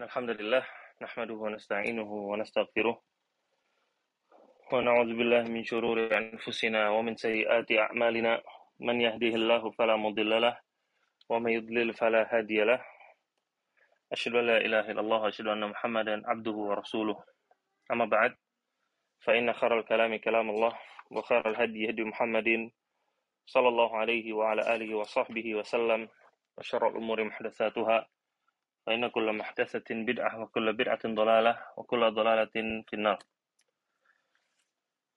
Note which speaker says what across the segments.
Speaker 1: إن الحمد لله نحمده ونستعينه ونستغفره ونعوذ بالله من شرور أنفسنا ومن سيئات أعمالنا. من يهده الله فلا مضل له ومن يضلل فلا هادي له. أشهد أن لا إله إلا الله وأشهد أن محمدا عبده ورسوله. أما بعد فإن خير الكلام كلام الله وخير الهدي هدي محمد صلى الله عليه وعلى آله وصحبه وسلم وشر الأمور محدثاتها. فإن كل محدثة بدعة وكل بدعة ضلالة وكل ضلالة في النار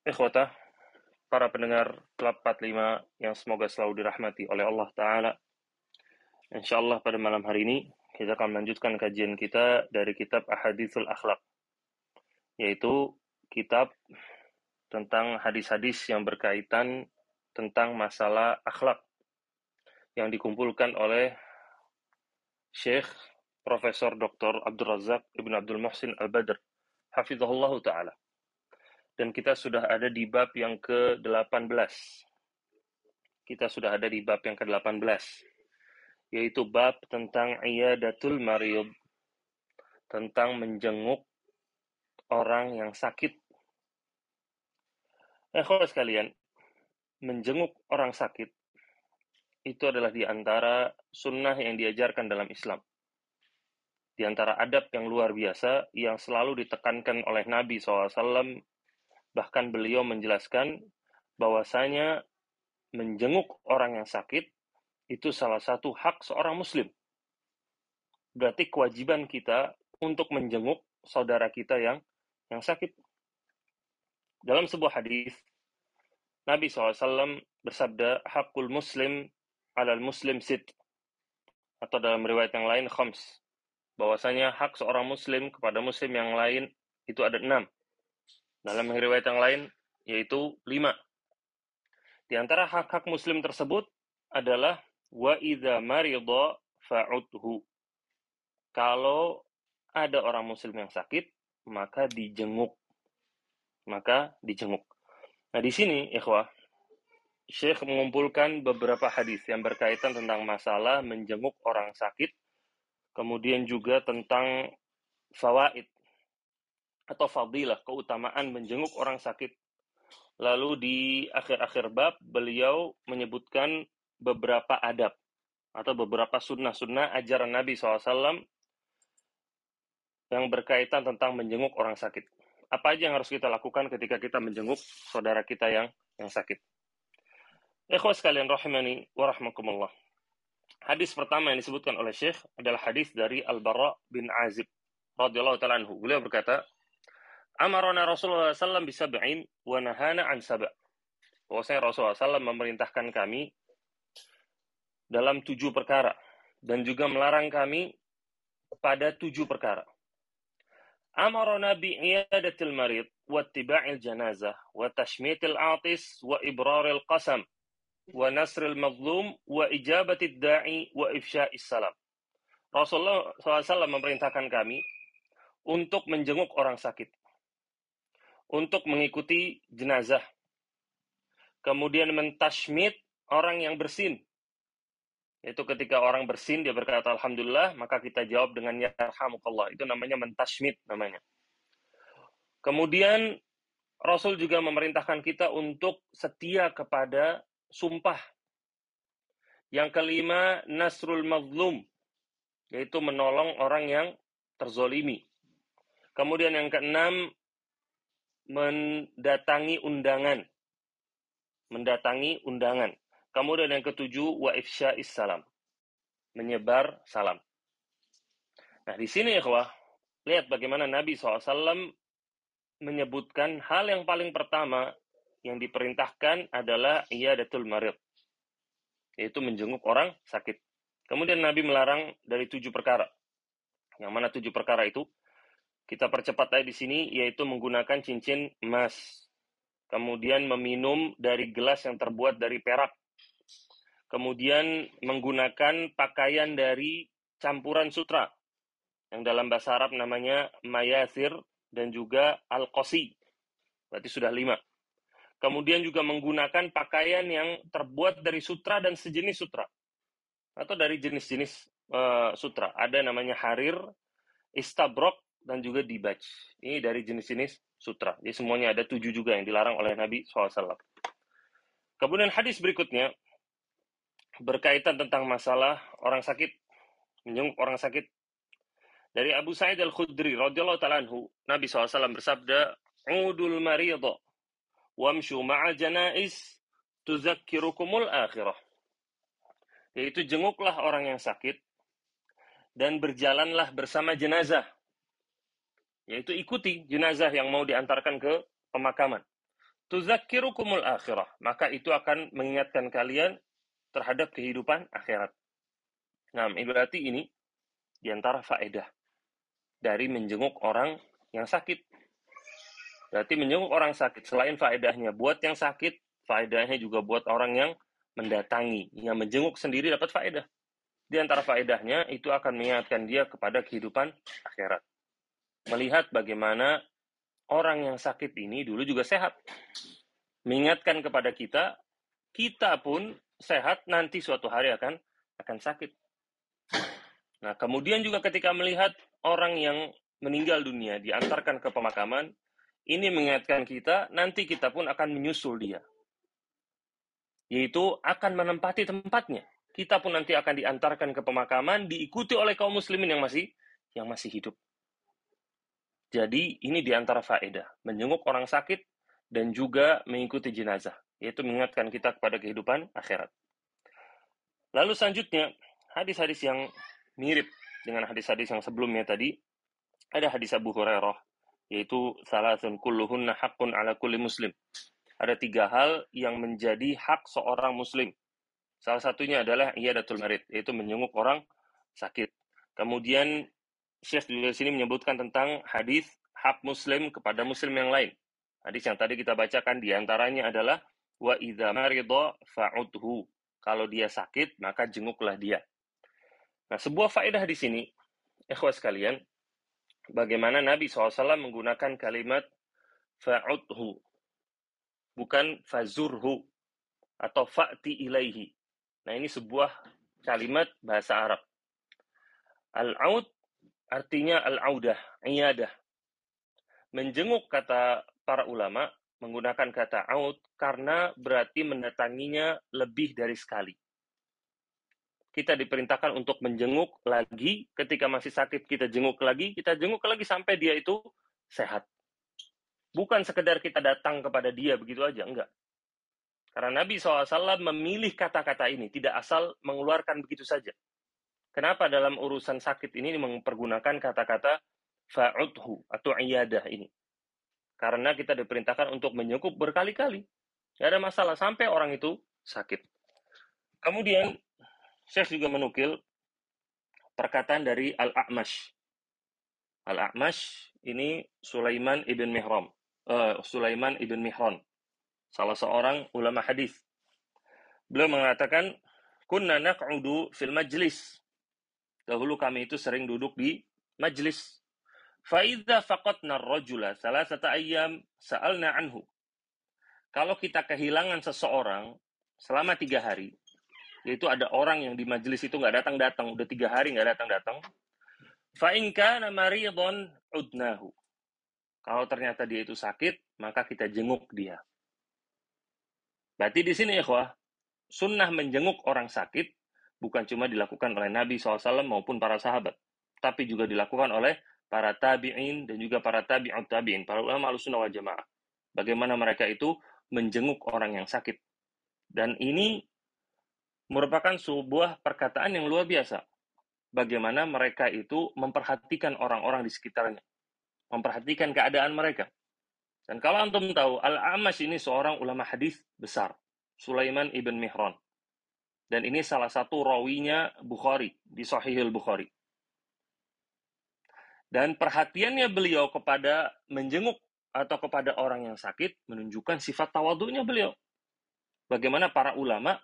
Speaker 1: Ikhwata, para pendengar Klub 45 yang semoga selalu dirahmati oleh Allah Ta'ala. Insya Allah pada malam hari ini, kita akan melanjutkan kajian kita dari kitab Ahadithul Akhlaq, yaitu kitab tentang hadis-hadis yang berkaitan tentang masalah akhlak yang dikumpulkan oleh Syekh Profesor Dr. Abdul Razak Ibn Abdul Muhsin Al-Badr, Hafizahullah Ta'ala dan kita sudah ada di bab yang ke-18. Kita sudah ada di bab yang ke-18, yaitu bab tentang iyadatul marid, tentang menjenguk orang yang sakit. Eh, kalau sekalian, menjenguk orang sakit itu adalah di antara sunnah yang diajarkan dalam Islam. Di antara adab yang luar biasa yang selalu ditekankan oleh Nabi SAW Bahkan beliau menjelaskan bahwasanya menjenguk orang yang sakit itu salah satu hak seorang muslim. Berarti kewajiban kita untuk menjenguk saudara kita yang yang sakit. Dalam sebuah hadis Nabi SAW bersabda, Hakul muslim alal muslim sit. Atau dalam riwayat yang lain, khams. Bahwasanya hak seorang muslim kepada muslim yang lain itu ada enam. Dalam riwayat yang lain, yaitu lima. Di antara hak-hak muslim tersebut adalah wa idza marida fa'udhu. Kalau ada orang muslim yang sakit, maka dijenguk. Maka dijenguk. Nah, di sini, ikhwah, Syekh mengumpulkan beberapa hadis yang berkaitan tentang masalah menjenguk orang sakit, kemudian juga tentang fawaid atau fadilah, keutamaan menjenguk orang sakit. Lalu di akhir-akhir bab, beliau menyebutkan beberapa adab atau beberapa sunnah-sunnah ajaran Nabi SAW yang berkaitan tentang menjenguk orang sakit. Apa aja yang harus kita lakukan ketika kita menjenguk saudara kita yang yang sakit. Ikhwas sekalian rahimani wa rahmakumullah. Hadis pertama yang disebutkan oleh Syekh adalah hadis dari Al-Bara bin Azib radhiyallahu taala anhu. Beliau berkata, Amarona Rasulullah bisa berin wa nahana an saba. Bahwasanya Rasulullah SAW memerintahkan kami dalam tujuh perkara dan juga melarang kami pada tujuh perkara. Amarona bi'iyadatil marid wa tiba'il janazah wa tashmitil atis wa ibraril qasam wa nasril mazlum wa ijabatid da'i wa ifsya'is salam. Rasulullah SAW memerintahkan kami untuk menjenguk orang sakit untuk mengikuti jenazah. Kemudian mentashmid orang yang bersin. Itu ketika orang bersin dia berkata alhamdulillah, maka kita jawab dengan yarhamukallah. Itu namanya mentashmid namanya. Kemudian Rasul juga memerintahkan kita untuk setia kepada sumpah. Yang kelima, nasrul mazlum, yaitu menolong orang yang terzolimi. Kemudian yang keenam, mendatangi undangan. Mendatangi undangan. Kemudian yang ketujuh, wa salam. Menyebar salam. Nah, di sini ya lihat bagaimana Nabi SAW menyebutkan hal yang paling pertama yang diperintahkan adalah iyadatul marid. Yaitu menjenguk orang sakit. Kemudian Nabi melarang dari tujuh perkara. Yang mana tujuh perkara itu? Kita percepat aja di sini, yaitu menggunakan cincin emas. Kemudian meminum dari gelas yang terbuat dari perak. Kemudian menggunakan pakaian dari campuran sutra. Yang dalam bahasa Arab namanya mayasir dan juga al-qosi. Berarti sudah lima. Kemudian juga menggunakan pakaian yang terbuat dari sutra dan sejenis sutra. Atau dari jenis-jenis uh, sutra. Ada namanya harir, istabrok, dan juga dibaj. Ini dari jenis-jenis sutra. Jadi semuanya ada tujuh juga yang dilarang oleh Nabi SAW. Kemudian hadis berikutnya berkaitan tentang masalah orang sakit, menjenguk orang sakit. Dari Abu Sa'id Al-Khudri radhiyallahu taala Nabi SAW bersabda, "Udul maridha wamshu ma'a janais tuzakkirukumul akhirah." Yaitu jenguklah orang yang sakit dan berjalanlah bersama jenazah. Yaitu ikuti jenazah yang mau diantarkan ke pemakaman. Tuzakkirukumul akhirah. Maka itu akan mengingatkan kalian terhadap kehidupan akhirat. Nah, berarti ini di antara faedah dari menjenguk orang yang sakit. Berarti menjenguk orang sakit selain faedahnya buat yang sakit, faedahnya juga buat orang yang mendatangi, yang menjenguk sendiri dapat faedah. Di antara faedahnya itu akan mengingatkan dia kepada kehidupan akhirat. Melihat bagaimana orang yang sakit ini dulu juga sehat. Mengingatkan kepada kita, kita pun sehat nanti suatu hari akan akan sakit. Nah, kemudian juga ketika melihat orang yang meninggal dunia diantarkan ke pemakaman, ini mengingatkan kita nanti kita pun akan menyusul dia. Yaitu akan menempati tempatnya. Kita pun nanti akan diantarkan ke pemakaman diikuti oleh kaum muslimin yang masih yang masih hidup. Jadi ini di antara faedah, menjenguk orang sakit dan juga mengikuti jenazah, yaitu mengingatkan kita kepada kehidupan akhirat. Lalu selanjutnya, hadis-hadis yang mirip dengan hadis-hadis yang sebelumnya tadi, ada hadis Abu Hurairah, yaitu salasun kulluhunna haqqun ala kulli muslim. Ada tiga hal yang menjadi hak seorang muslim. Salah satunya adalah iyadatul marid, yaitu menjenguk orang sakit. Kemudian Syekh di sini menyebutkan tentang hadis hak muslim kepada muslim yang lain. Hadis yang tadi kita bacakan di antaranya adalah wa idza marida fa'udhu. Kalau dia sakit, maka jenguklah dia. Nah, sebuah faedah di sini, ikhwas sekalian, bagaimana Nabi SAW menggunakan kalimat fa'udhu, bukan fazurhu, atau fa'ti ilaihi. Nah, ini sebuah kalimat bahasa Arab. Al-aud artinya al-audah, iyadah. Menjenguk kata para ulama menggunakan kata aud karena berarti mendatanginya lebih dari sekali. Kita diperintahkan untuk menjenguk lagi ketika masih sakit kita jenguk lagi, kita jenguk lagi sampai dia itu sehat. Bukan sekedar kita datang kepada dia begitu aja, enggak. Karena Nabi SAW memilih kata-kata ini, tidak asal mengeluarkan begitu saja. Kenapa dalam urusan sakit ini mempergunakan kata-kata fa'udhu atau iyadah ini? Karena kita diperintahkan untuk menyekup berkali-kali. Tidak ada masalah sampai orang itu sakit. Kemudian Syekh juga menukil perkataan dari Al-A'mash. Al-A'mash ini Sulaiman ibn Mihram. Uh, Sulaiman ibn Mihran. Salah seorang ulama hadis. Beliau mengatakan, Kunna naq'udu fil majlis. Dahulu kami itu sering duduk di majlis. Fa'idha faqatna rajula satu ayam sa'alna anhu. Kalau kita kehilangan seseorang selama tiga hari, yaitu ada orang yang di majelis itu nggak datang-datang, udah tiga hari nggak datang-datang, fa'inka maridon udnahu. Kalau ternyata dia itu sakit, maka kita jenguk dia. Berarti di sini ya, sunnah menjenguk orang sakit bukan cuma dilakukan oleh Nabi SAW maupun para sahabat, tapi juga dilakukan oleh para tabi'in dan juga para tabi'ut tabi'in, para ulama al-sunnah wal jamaah. Bagaimana mereka itu menjenguk orang yang sakit. Dan ini merupakan sebuah perkataan yang luar biasa. Bagaimana mereka itu memperhatikan orang-orang di sekitarnya. Memperhatikan keadaan mereka. Dan kalau antum tahu, Al-Amash ini seorang ulama hadis besar. Sulaiman ibn Mihran. Dan ini salah satu rawinya Bukhari, di Sahihul Bukhari. Dan perhatiannya beliau kepada menjenguk atau kepada orang yang sakit menunjukkan sifat tawaduknya beliau. Bagaimana para ulama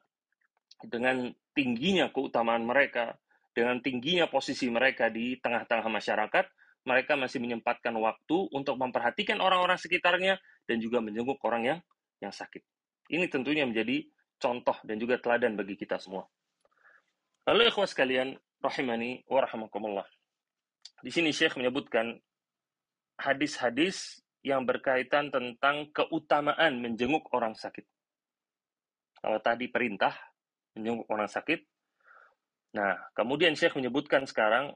Speaker 1: dengan tingginya keutamaan mereka, dengan tingginya posisi mereka di tengah-tengah masyarakat, mereka masih menyempatkan waktu untuk memperhatikan orang-orang sekitarnya dan juga menjenguk orang yang yang sakit. Ini tentunya menjadi contoh dan juga teladan bagi kita semua. Lalu ikhwas sekalian, rahimani wa rahimakumullah. Di sini Syekh menyebutkan hadis-hadis yang berkaitan tentang keutamaan menjenguk orang sakit. Kalau tadi perintah menjenguk orang sakit, nah kemudian Syekh menyebutkan sekarang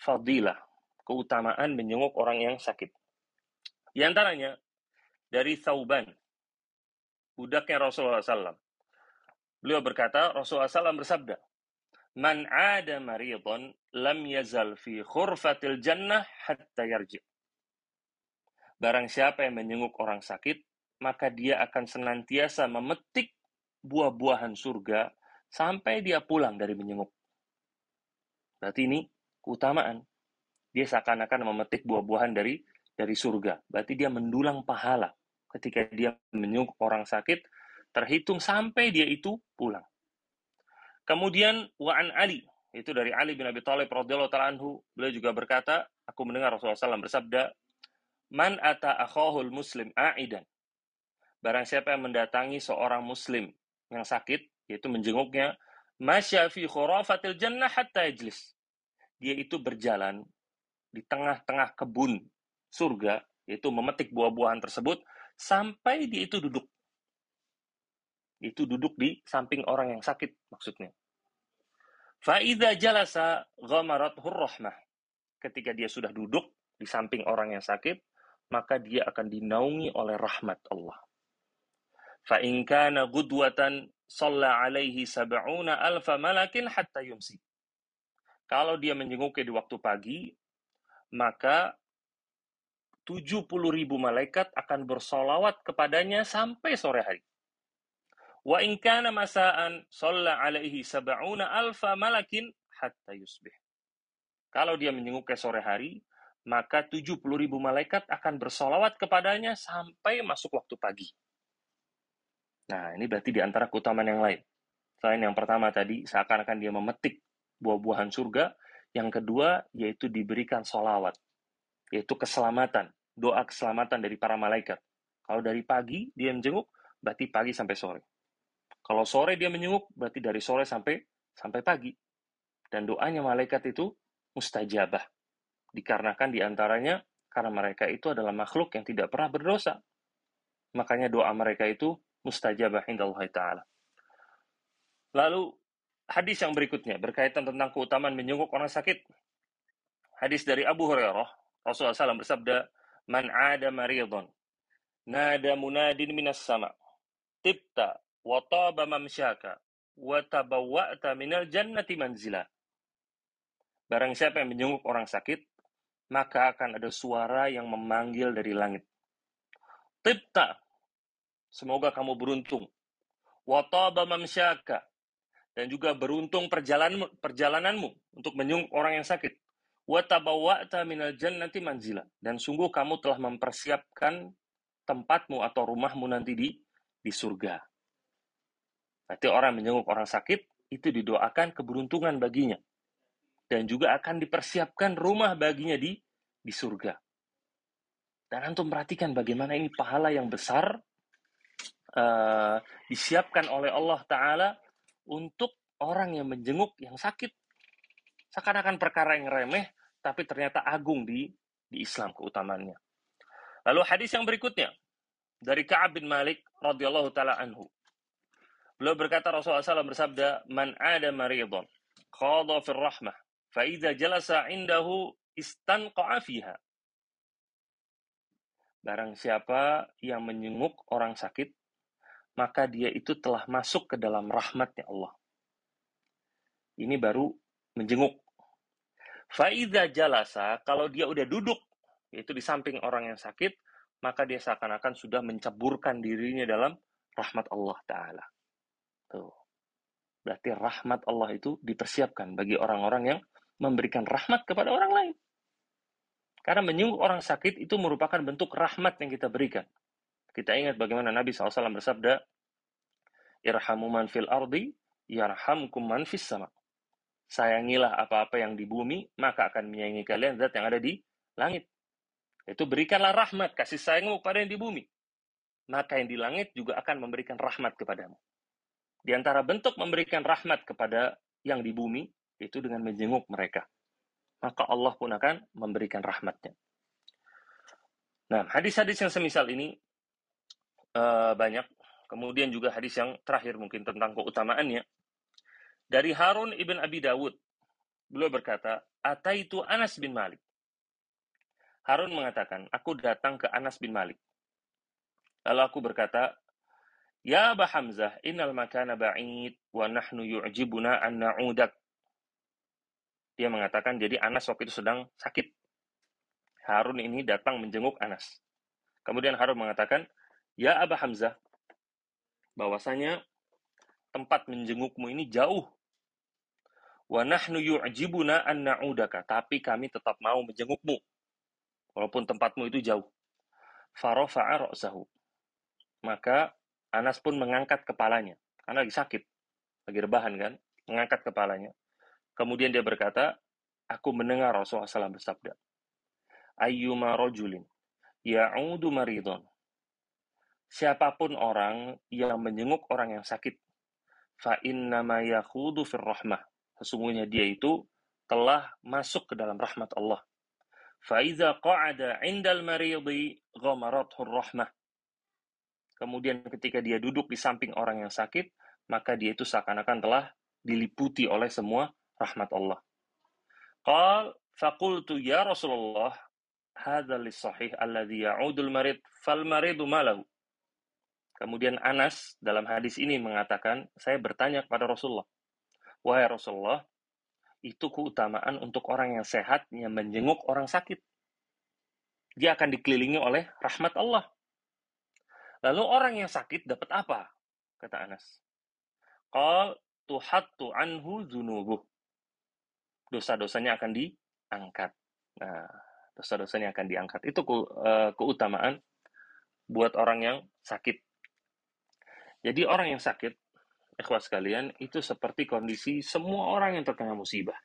Speaker 1: fadilah, keutamaan menjenguk orang yang sakit. Di antaranya dari Thauban, budaknya Rasulullah SAW. Beliau berkata, Rasulullah SAW bersabda, Man ada maridon lam yazal fi khurfatil jannah hatta yarji. Barang siapa yang menyenguk orang sakit, maka dia akan senantiasa memetik buah-buahan surga sampai dia pulang dari menyenguk. Berarti ini keutamaan. Dia seakan-akan memetik buah-buahan dari dari surga. Berarti dia mendulang pahala ketika dia menyenguk orang sakit, terhitung sampai dia itu pulang. Kemudian wa'an Ali, itu dari Ali bin Abi Thalib radhiyallahu taala anhu, beliau juga berkata, aku mendengar Rasulullah SAW bersabda, "Man ata akhahul muslim a'idan." Barang siapa yang mendatangi seorang muslim yang sakit, yaitu menjenguknya, masya fi khurafatil jannah hatta yajlis. Dia itu berjalan di tengah-tengah kebun surga, yaitu memetik buah-buahan tersebut, sampai dia itu duduk. Itu duduk di samping orang yang sakit, maksudnya. Fa'idha jalasa ghamarat hurrahmah. Ketika dia sudah duduk di samping orang yang sakit, maka dia akan dinaungi oleh rahmat Allah. Fa'in kana gudwatan salla alaihi sab'una alfa malakin hatta yumsi. Kalau dia menjenguknya di waktu pagi, maka 70 ribu malaikat akan bersolawat kepadanya sampai sore hari. Wa in kana masaan shalla alaihi sab'una alfa malakin hatta yusbih. Kalau dia menjenguk ke sore hari, maka 70 ribu malaikat akan bersolawat kepadanya sampai masuk waktu pagi. Nah, ini berarti di antara keutamaan yang lain. Selain yang pertama tadi, seakan-akan dia memetik buah-buahan surga. Yang kedua, yaitu diberikan solawat. Yaitu keselamatan, doa keselamatan dari para malaikat. Kalau dari pagi dia menjenguk, berarti pagi sampai sore. Kalau sore dia menyenguk, berarti dari sore sampai sampai pagi. Dan doanya malaikat itu mustajabah. Dikarenakan di antaranya karena mereka itu adalah makhluk yang tidak pernah berdosa. Makanya doa mereka itu mustajabah Allah Ta'ala. Lalu hadis yang berikutnya berkaitan tentang keutamaan menyenguk orang sakit. Hadis dari Abu Hurairah, Rasulullah SAW bersabda, Man ada maridon, nada munadin minas sama, tibta wa taba mamsyaka wa tabawwa'ta minal jannati manzila. Barang siapa yang menjenguk orang sakit, maka akan ada suara yang memanggil dari langit. Tibta, semoga kamu beruntung. Wa taba mamsyaka, dan juga beruntung perjalanan perjalananmu untuk menjenguk orang yang sakit. Wa tabawwa'ta minal jannati manzila, dan sungguh kamu telah mempersiapkan tempatmu atau rumahmu nanti di di surga. Berarti orang menjenguk orang sakit itu didoakan keberuntungan baginya. Dan juga akan dipersiapkan rumah baginya di di surga. Dan antum perhatikan bagaimana ini pahala yang besar uh, disiapkan oleh Allah Ta'ala untuk orang yang menjenguk yang sakit. Seakan-akan perkara yang remeh, tapi ternyata agung di, di Islam keutamaannya. Lalu hadis yang berikutnya dari Ka'ab bin Malik radhiyallahu taala anhu. Beliau berkata Rasulullah SAW bersabda, Man ada maridon, khadha fil rahmah, fa idza jalasa indahu istanqa'a fiha. Barang siapa yang menyenguk orang sakit, maka dia itu telah masuk ke dalam rahmatnya Allah. Ini baru menjenguk. Faiza jalasa, kalau dia udah duduk, yaitu di samping orang yang sakit, maka dia seakan-akan sudah menceburkan dirinya dalam rahmat Allah Ta'ala. Tuh. Berarti rahmat Allah itu dipersiapkan bagi orang-orang yang memberikan rahmat kepada orang lain. Karena menyungguh orang sakit itu merupakan bentuk rahmat yang kita berikan. Kita ingat bagaimana Nabi SAW bersabda, Irhamu man fil ardi, yarhamkum man fis sama. Sayangilah apa-apa yang di bumi, maka akan menyayangi kalian zat yang ada di langit. Itu berikanlah rahmat, kasih sayangmu kepada yang di bumi. Maka yang di langit juga akan memberikan rahmat kepadamu. Di antara bentuk memberikan rahmat kepada yang di bumi, itu dengan menjenguk mereka. maka Allah pun akan memberikan rahmatnya. Nah, hadis-hadis yang semisal ini uh, banyak. Kemudian juga hadis yang terakhir mungkin tentang keutamaannya. Dari Harun ibn Abi Dawud, beliau berkata, Ataitu Anas bin Malik. Harun mengatakan, aku datang ke Anas bin Malik. Lalu aku berkata, Ya Aba Hamzah, innal makana ba'id wa nahnu yu'jibuna an na'udak. Dia mengatakan, jadi Anas waktu itu sedang sakit. Harun ini datang menjenguk Anas. Kemudian Harun mengatakan, Ya Aba Hamzah, bahwasanya tempat menjengukmu ini jauh. Wa nahnu yu'jibuna an na'udaka, tapi kami tetap mau menjengukmu. Walaupun tempatmu itu jauh. Farofa'a ra'sahu. Maka Anas pun mengangkat kepalanya. Karena lagi sakit. Lagi rebahan kan. Mengangkat kepalanya. Kemudian dia berkata, Aku mendengar Rasulullah SAW bersabda, Ayyuma rojulin ya'udu maridon siapa pun orang yang menjenguk orang yang sakit fa innama yakhudu fir rahmah. Sesungguhnya dia itu telah masuk ke dalam rahmat Allah. Fa iza qa'ada 'indal maridi ghamarathu rahmah. Kemudian ketika dia duduk di samping orang yang sakit maka dia itu seakan-akan telah diliputi oleh semua rahmat Allah. Qal faqultu ya Rasulullah hadza lis-sahih alladhi ya'udul marid fal maridu malahu Kemudian Anas dalam hadis ini mengatakan, saya bertanya kepada Rasulullah, Wahai Rasulullah, itu keutamaan untuk orang yang sehat yang menjenguk orang sakit. Dia akan dikelilingi oleh rahmat Allah. Lalu orang yang sakit dapat apa? Kata Anas. Qal tuhattu anhu zunubuh. Dosa-dosanya akan diangkat. Nah, dosa-dosanya akan diangkat. Itu ke, uh, keutamaan buat orang yang sakit. Jadi orang yang sakit, ikhwas sekalian, itu seperti kondisi semua orang yang terkena musibah.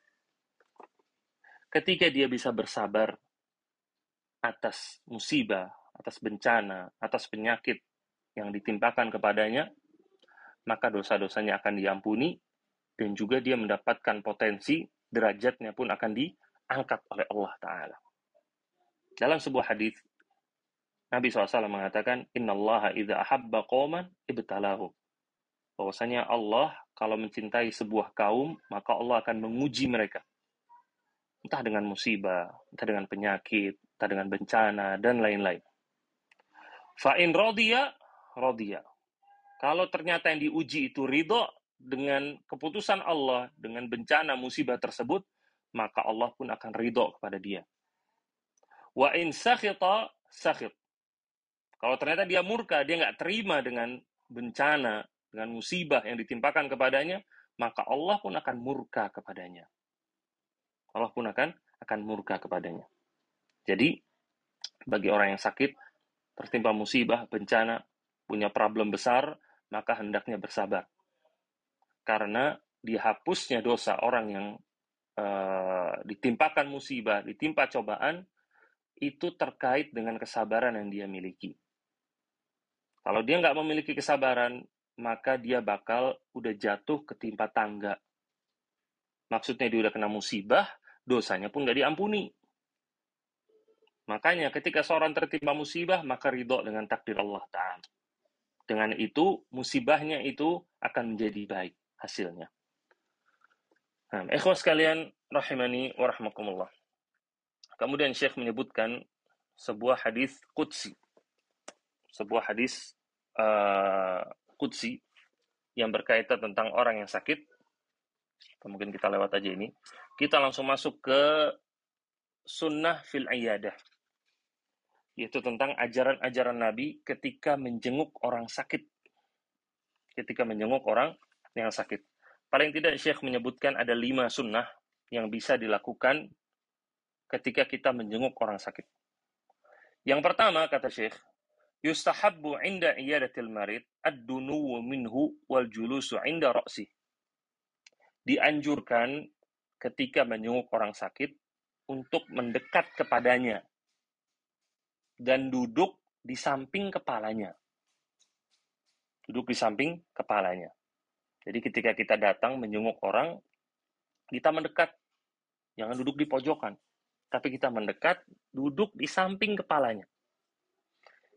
Speaker 1: Ketika dia bisa bersabar atas musibah, atas bencana, atas penyakit yang ditimpakan kepadanya, maka dosa-dosanya akan diampuni dan juga dia mendapatkan potensi derajatnya pun akan diangkat oleh Allah Ta'ala. Dalam sebuah hadis Nabi SAW mengatakan, Inna Allah idha ahabba qawman ibtalahu. Bahwasanya Allah kalau mencintai sebuah kaum, maka Allah akan menguji mereka. Entah dengan musibah, entah dengan penyakit, entah dengan bencana, dan lain-lain. Fa'in rodiya, rodiya. Kalau ternyata yang diuji itu ridho dengan keputusan Allah, dengan bencana musibah tersebut, maka Allah pun akan ridho kepada dia. Wa in sakhita, sakhit. Kalau ternyata dia murka, dia nggak terima dengan bencana, dengan musibah yang ditimpakan kepadanya, maka Allah pun akan murka kepadanya. Allah pun akan akan murka kepadanya. Jadi, bagi orang yang sakit, tertimpa musibah, bencana, punya problem besar, maka hendaknya bersabar. Karena dihapusnya dosa orang yang uh, ditimpakan musibah, ditimpa cobaan, itu terkait dengan kesabaran yang dia miliki. Kalau dia nggak memiliki kesabaran, maka dia bakal udah jatuh ketimpa tangga. Maksudnya dia udah kena musibah, dosanya pun nggak diampuni. Makanya ketika seorang tertimpa musibah, maka ridho dengan takdir Allah Ta'ala. Dengan itu, musibahnya itu akan menjadi baik hasilnya. Nah, ikhwas sekalian, rahimani wa rahmakumullah. Kemudian Syekh menyebutkan sebuah hadis qudsi. Sebuah hadis uh, Qudsi yang berkaitan tentang orang yang sakit. Mungkin kita lewat aja ini. Kita langsung masuk ke sunnah fil iyadah. Yaitu tentang ajaran-ajaran Nabi ketika menjenguk orang sakit. Ketika menjenguk orang yang sakit. Paling tidak Syekh menyebutkan ada lima sunnah yang bisa dilakukan ketika kita menjenguk orang sakit. Yang pertama, kata Syekh, yustahabbu inda iyadatil marid ad-dunuwu minhu wal julusu inda ra'si. Dianjurkan ketika menjenguk orang sakit untuk mendekat kepadanya dan duduk di samping kepalanya. Duduk di samping kepalanya. Jadi ketika kita datang menjenguk orang, kita mendekat Jangan duduk di pojokan. Tapi kita mendekat, duduk di samping kepalanya.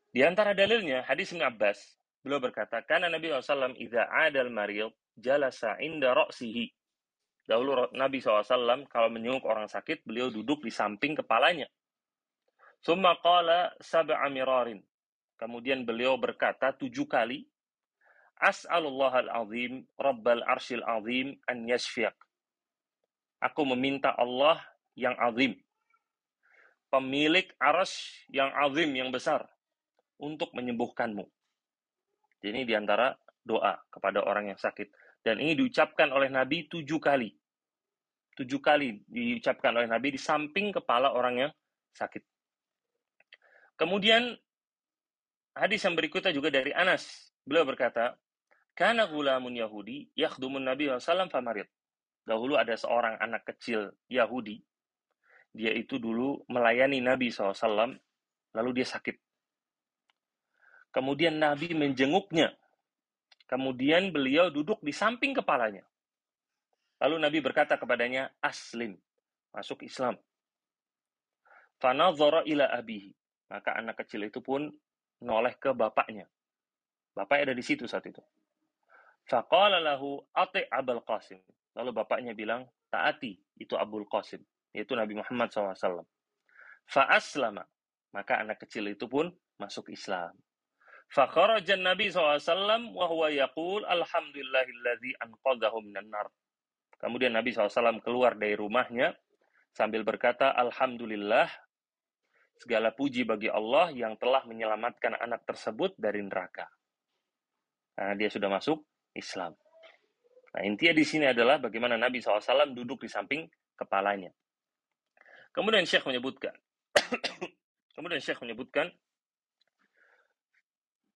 Speaker 1: Di antara dalilnya, hadis Ibn Abbas, beliau berkata, karena Nabi SAW idha adal maril jalasa inda ro'sihi. Dahulu Nabi SAW kalau menyenguk orang sakit, beliau duduk di samping kepalanya. Summa qala sab'a mirarin. Kemudian beliau berkata tujuh kali, As'alullah al-azim, Rabbal arshil azim, an yashfiq. Aku meminta Allah yang azim, pemilik aras yang azim, yang besar, untuk menyembuhkanmu. Jadi ini di antara doa kepada orang yang sakit. Dan ini diucapkan oleh Nabi tujuh kali. Tujuh kali diucapkan oleh Nabi di samping kepala orang yang sakit. Kemudian hadis yang berikutnya juga dari Anas. Beliau berkata, Karena gulamun Yahudi, yakhdumun Nabi SAW famarid. Dahulu ada seorang anak kecil Yahudi dia itu dulu melayani Nabi SAW, lalu dia sakit. Kemudian Nabi menjenguknya. Kemudian beliau duduk di samping kepalanya. Lalu Nabi berkata kepadanya, Aslim, masuk Islam. Fanadhara ila abihi. Maka anak kecil itu pun noleh ke bapaknya. Bapaknya ada di situ saat itu. Faqala lahu ati Abul Qasim. Lalu bapaknya bilang, taati, itu Abul Qasim yaitu Nabi Muhammad SAW. Fa'aslama. Maka anak kecil itu pun masuk Islam. Fakharajan Nabi SAW wa huwa yaqul alhamdulillahilladzi anqadhahu minan nar. Kemudian Nabi SAW keluar dari rumahnya sambil berkata, Alhamdulillah, segala puji bagi Allah yang telah menyelamatkan anak tersebut dari neraka. Nah, dia sudah masuk Islam. Nah, intinya di sini adalah bagaimana Nabi SAW duduk di samping kepalanya. Kemudian Syekh menyebutkan, kemudian Syekh menyebutkan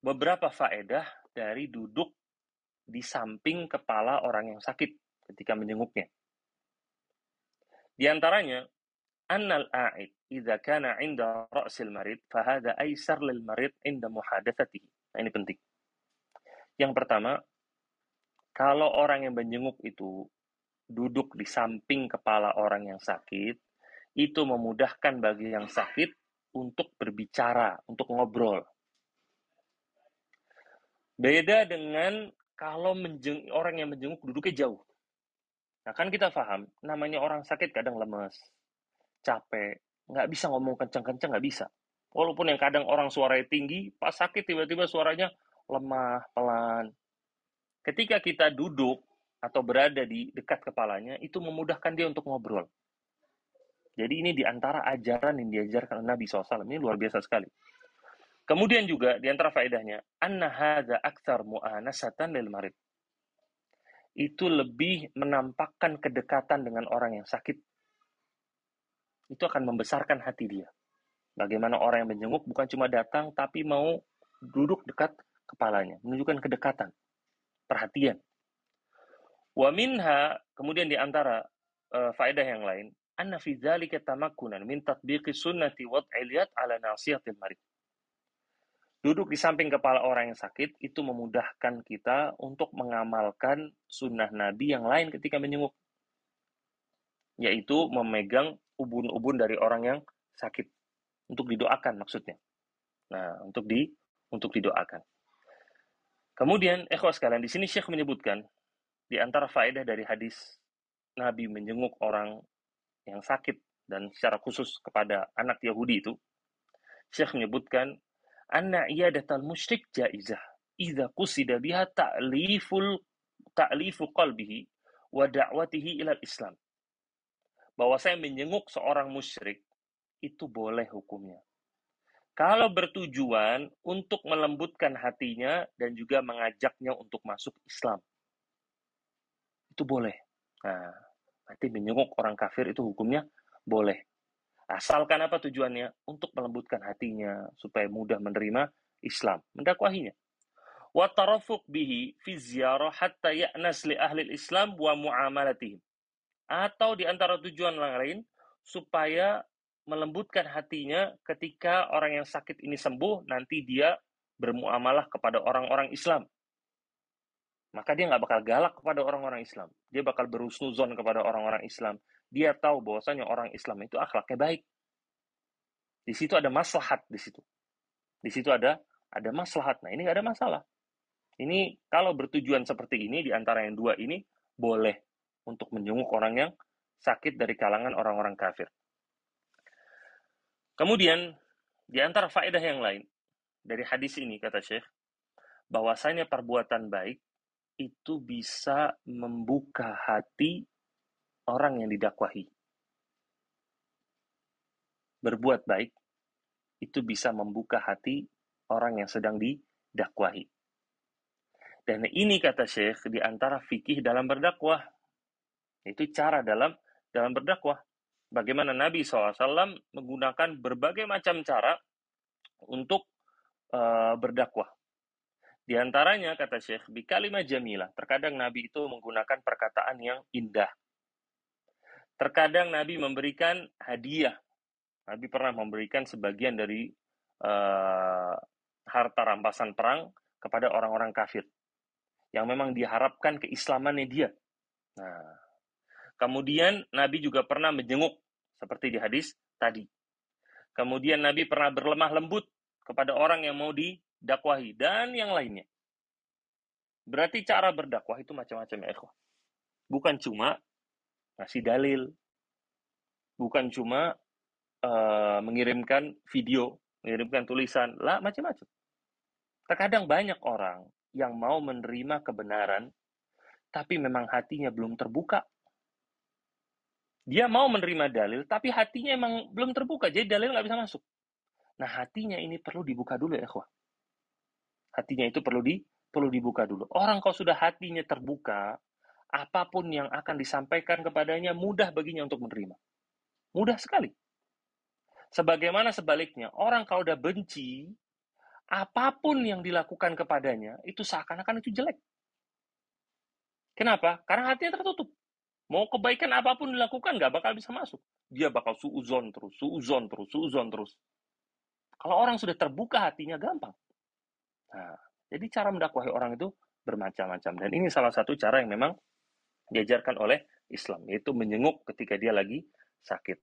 Speaker 1: beberapa faedah dari duduk di samping kepala orang yang sakit ketika menjenguknya. Di antaranya, annal a'id idza kana 'inda ra'sil marid fahada aisar lil marid 'inda muhadatsatihi. Nah, ini penting. Yang pertama, kalau orang yang menjenguk itu duduk di samping kepala orang yang sakit, itu memudahkan bagi yang sakit untuk berbicara, untuk ngobrol. Beda dengan kalau menjeng, orang yang menjenguk duduknya jauh. Nah kan kita paham, namanya orang sakit kadang lemes, capek, nggak bisa ngomong kencang-kencang, nggak bisa. Walaupun yang kadang orang suaranya tinggi, pas sakit tiba-tiba suaranya lemah, pelan. Ketika kita duduk atau berada di dekat kepalanya, itu memudahkan dia untuk ngobrol. Jadi ini di antara ajaran yang diajarkan Nabi SAW. Ini luar biasa sekali. Kemudian juga di antara faedahnya, anna hadza aktsar mu'anasatan lil marid. Itu lebih menampakkan kedekatan dengan orang yang sakit. Itu akan membesarkan hati dia. Bagaimana orang yang menjenguk bukan cuma datang tapi mau duduk dekat kepalanya, menunjukkan kedekatan, perhatian. Wa minha, kemudian di antara uh, faedah yang lain, anna fi dzalika tamakkunan min tatbiqi sunnati wad'il yad ala nasihatil marid. Duduk di samping kepala orang yang sakit itu memudahkan kita untuk mengamalkan sunnah Nabi yang lain ketika menyenguk. Yaitu memegang ubun-ubun dari orang yang sakit. Untuk didoakan maksudnya. Nah, untuk di untuk didoakan. Kemudian, ikhwas sekalian, di sini Syekh menyebutkan di antara faedah dari hadis Nabi menjenguk orang yang sakit dan secara khusus kepada anak Yahudi itu, Syekh menyebutkan anna iyadatal musyrik jaizah idza qusida biha ta'liful ta'lifu qalbihi wa da'watihi ila Islam. Bahwa saya menjenguk seorang musyrik itu boleh hukumnya. Kalau bertujuan untuk melembutkan hatinya dan juga mengajaknya untuk masuk Islam. Itu boleh. Nah, Berarti menyenguk orang kafir itu hukumnya boleh. Asalkan apa tujuannya? Untuk melembutkan hatinya supaya mudah menerima Islam, mendakwahinya. Wa tarafuq bihi fi ziyarah hatta ya'nas li ahli Islam wa muamalatihim. Atau di antara tujuan lain supaya melembutkan hatinya ketika orang yang sakit ini sembuh, nanti dia bermuamalah kepada orang-orang Islam maka dia nggak bakal galak kepada orang-orang Islam. Dia bakal berusnuzon kepada orang-orang Islam. Dia tahu bahwasanya orang Islam itu akhlaknya baik. Di situ ada maslahat di situ. Di situ ada ada maslahat. Nah, ini nggak ada masalah. Ini kalau bertujuan seperti ini di antara yang dua ini boleh untuk menjenguk orang yang sakit dari kalangan orang-orang kafir. Kemudian di antara faedah yang lain dari hadis ini kata Syekh bahwasanya perbuatan baik itu bisa membuka hati orang yang didakwahi. Berbuat baik itu bisa membuka hati orang yang sedang didakwahi. Dan ini kata Syekh di antara fikih dalam berdakwah. Itu cara dalam dalam berdakwah. Bagaimana Nabi SAW menggunakan berbagai macam cara untuk uh, berdakwah. Di antaranya, kata Syekh, di kalimat jamilah. Terkadang Nabi itu menggunakan perkataan yang indah. Terkadang Nabi memberikan hadiah. Nabi pernah memberikan sebagian dari uh, harta rampasan perang kepada orang-orang kafir. Yang memang diharapkan keislamannya dia. Nah, kemudian Nabi juga pernah menjenguk seperti di hadis tadi. Kemudian Nabi pernah berlemah lembut kepada orang yang mau didakwahi dan yang lainnya. Berarti cara berdakwah itu macam-macam ya. Bukan cuma ngasih dalil, bukan cuma uh, mengirimkan video, mengirimkan tulisan, lah macam-macam. Terkadang banyak orang yang mau menerima kebenaran, tapi memang hatinya belum terbuka. Dia mau menerima dalil, tapi hatinya emang belum terbuka, jadi dalil nggak bisa masuk. Nah, hatinya ini perlu dibuka dulu ya, ikhwah. Hatinya itu perlu di perlu dibuka dulu. Orang kalau sudah hatinya terbuka, apa pun yang akan disampaikan kepadanya mudah baginya untuk menerima. Mudah sekali. Sebagaimana sebaliknya, orang kalau udah benci, apa pun yang dilakukan kepadanya, itu seakan-akan itu jelek. Kenapa? Karena hatinya tertutup. Mau kebaikan apa pun dilakukan, nggak bakal bisa masuk. Dia bakal suuzon terus, suuzon terus, suuzon terus. Kalau orang sudah terbuka hatinya, gampang. Nah, jadi cara mendakwahi orang itu bermacam-macam. Dan ini salah satu cara yang memang diajarkan oleh Islam, yaitu menjenguk ketika dia lagi sakit.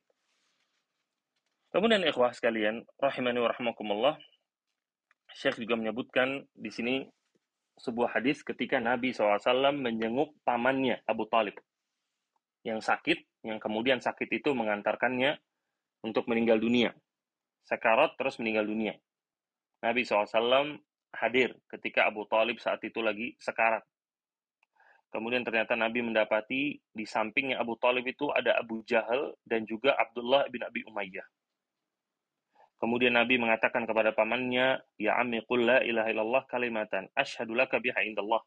Speaker 1: Kemudian ikhwah sekalian, rahimani wa rahmakumullah, Syekh juga menyebutkan di sini sebuah hadis ketika Nabi SAW menjenguk pamannya Abu Talib yang sakit, yang kemudian sakit itu mengantarkannya untuk meninggal dunia. Sekarat terus meninggal dunia. Nabi SAW hadir ketika Abu Talib saat itu lagi sekarat. Kemudian ternyata Nabi mendapati di sampingnya Abu Talib itu ada Abu Jahal dan juga Abdullah bin Abi Umayyah. Kemudian Nabi mengatakan kepada pamannya, Ya ammi qul la ilaha illallah kalimatan, ashadu laka indallah.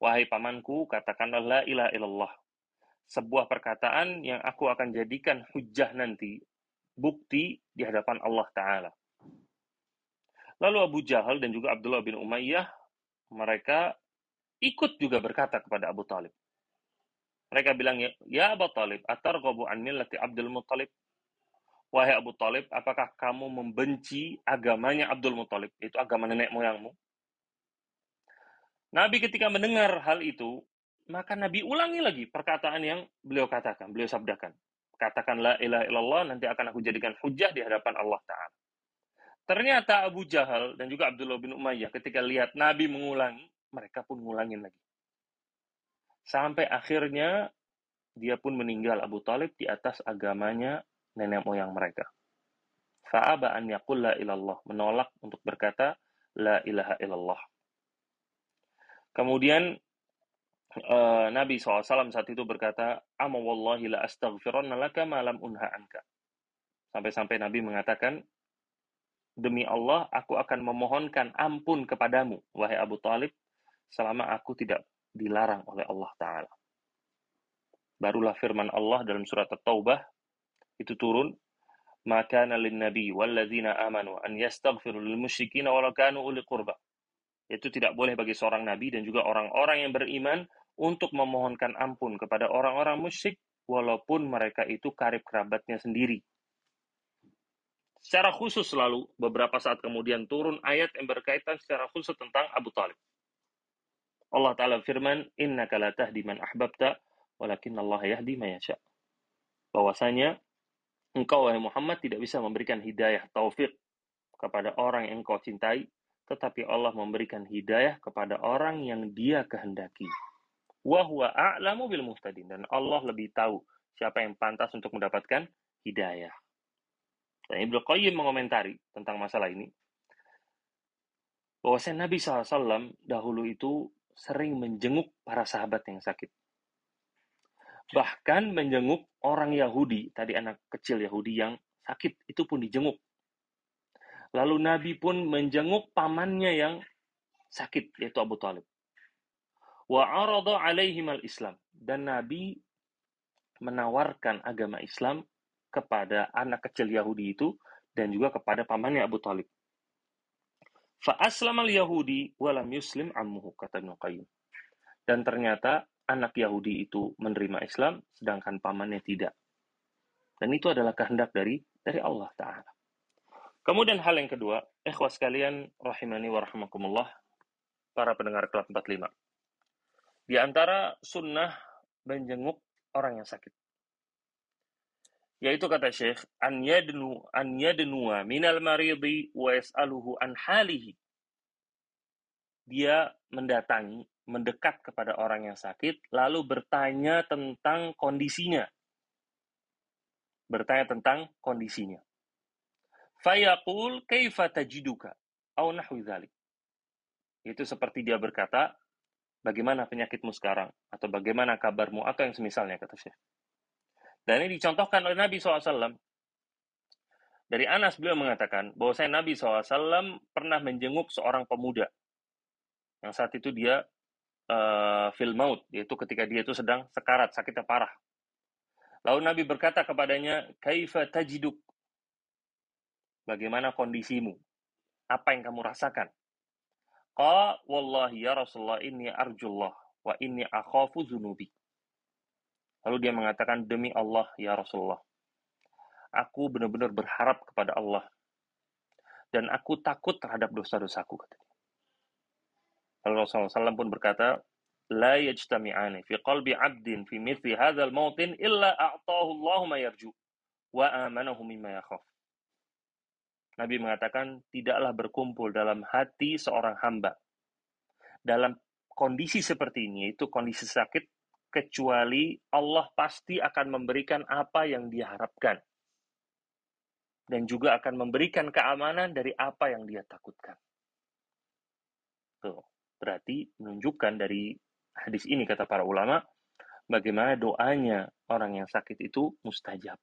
Speaker 1: Wahai pamanku, katakanlah la ilaha illallah. Sebuah perkataan yang aku akan jadikan hujah nanti, bukti di hadapan Allah Ta'ala. Lalu Abu Jahal dan juga Abdullah bin Umayyah, mereka ikut juga berkata kepada Abu Talib. Mereka bilang, Ya Abu Talib, atar qabu an millati Abdul Muttalib. Wahai Abu Talib, apakah kamu membenci agamanya Abdul Muttalib? Itu agama nenek moyangmu. Nabi ketika mendengar hal itu, maka Nabi ulangi lagi perkataan yang beliau katakan, beliau sabdakan. Katakanlah ilah ilallah, nanti akan aku jadikan hujah di hadapan Allah Ta'ala. Ternyata Abu Jahal dan juga Abdullah bin Umayyah ketika lihat Nabi mengulangi, mereka pun ngulangin lagi. Sampai akhirnya dia pun meninggal Abu Talib di atas agamanya nenek moyang mereka. Fa'aba an yaqulla ilallah. Menolak untuk berkata, la ilaha illallah. Kemudian uh, Nabi SAW saat itu berkata, Ama wallahi la astaghfiranna laka ma lam unha anka. Sampai-sampai Nabi mengatakan, Demi Allah, aku akan memohonkan ampun kepadamu, wahai Abu Talib, selama aku tidak dilarang oleh Allah Ta'ala. Barulah firman Allah dalam surat At-Taubah, itu turun, maka nalin nabi walladzina amanu an yastaghfiru lil musyrikin walau kanu uli qurba. Itu tidak boleh bagi seorang nabi dan juga orang-orang yang beriman untuk memohonkan ampun kepada orang-orang musyrik walaupun mereka itu karib kerabatnya sendiri secara khusus selalu beberapa saat kemudian turun ayat yang berkaitan secara khusus tentang Abu Talib. Allah Ta'ala firman, Inna la tahdi man ahbabta, walakin Allah yahdi man yasha. bahwasanya engkau wahai Muhammad tidak bisa memberikan hidayah taufik kepada orang yang engkau cintai, tetapi Allah memberikan hidayah kepada orang yang Dia kehendaki. Wa huwa a'lamu bil muhtadin dan Allah lebih tahu siapa yang pantas untuk mendapatkan hidayah. Dan Ibnu Qayyim mengomentari tentang masalah ini bahwasanya Nabi SAW dahulu itu sering menjenguk para sahabat yang sakit. Bahkan menjenguk orang Yahudi, tadi anak kecil Yahudi yang sakit, itu pun dijenguk. Lalu Nabi pun menjenguk pamannya yang sakit, yaitu Abu Talib. Wa arada alaihim al-Islam. Dan Nabi menawarkan agama Islam kepada anak kecil Yahudi itu dan juga kepada pamannya Abu Talib. Fa aslamal Yahudi walam yuslim ammuhu kata Ibnu. Dan ternyata anak Yahudi itu menerima Islam, sedangkan pamannya tidak. Dan itu adalah kehendak dari dari Allah Ta'ala. Kemudian hal yang kedua, ikhwas sekalian, rahimani wa para pendengar kelas 45. Di antara sunnah menjenguk orang yang sakit. Yaitu kata Syekh, an yadnu an yadnuwa minal maridi wa yas'aluhu an halihi. Dia mendatangi mendekat kepada orang yang sakit, lalu bertanya tentang kondisinya. Bertanya tentang kondisinya. Fayaqul kaifa tajiduka? Au nahwi dhalik. Itu seperti dia berkata, bagaimana penyakitmu sekarang? Atau bagaimana kabarmu? Atau yang semisalnya, kata Syekh. Dan ini dicontohkan oleh Nabi SAW. Dari Anas beliau mengatakan bahwa saya Nabi SAW pernah menjenguk seorang pemuda yang saat itu dia uh, fil maut, yaitu ketika dia itu sedang sekarat, sakitnya parah. Lalu Nabi berkata kepadanya, "Kaifa tajiduk?" Bagaimana kondisimu? Apa yang kamu rasakan? Qa wallahi ya Rasulullah inni arjullah wa inni akhafu zunubi. Lalu dia mengatakan, demi Allah ya Rasulullah, aku benar-benar berharap kepada Allah dan aku takut terhadap dosa-dosaku. Lalu Rasulullah SAW pun berkata, yajtami'ani fi qalbi abdin fi mithli hadzal mautin illa a'tahu Allah ma yarju wa amanahu mimma yakhaf. Nabi mengatakan tidaklah berkumpul dalam hati seorang hamba dalam kondisi seperti ini yaitu kondisi sakit kecuali Allah pasti akan memberikan apa yang diharapkan dan juga akan memberikan keamanan dari apa yang dia takutkan. Tuh berarti menunjukkan dari hadis ini kata para ulama bagaimana doanya orang yang sakit itu mustajab.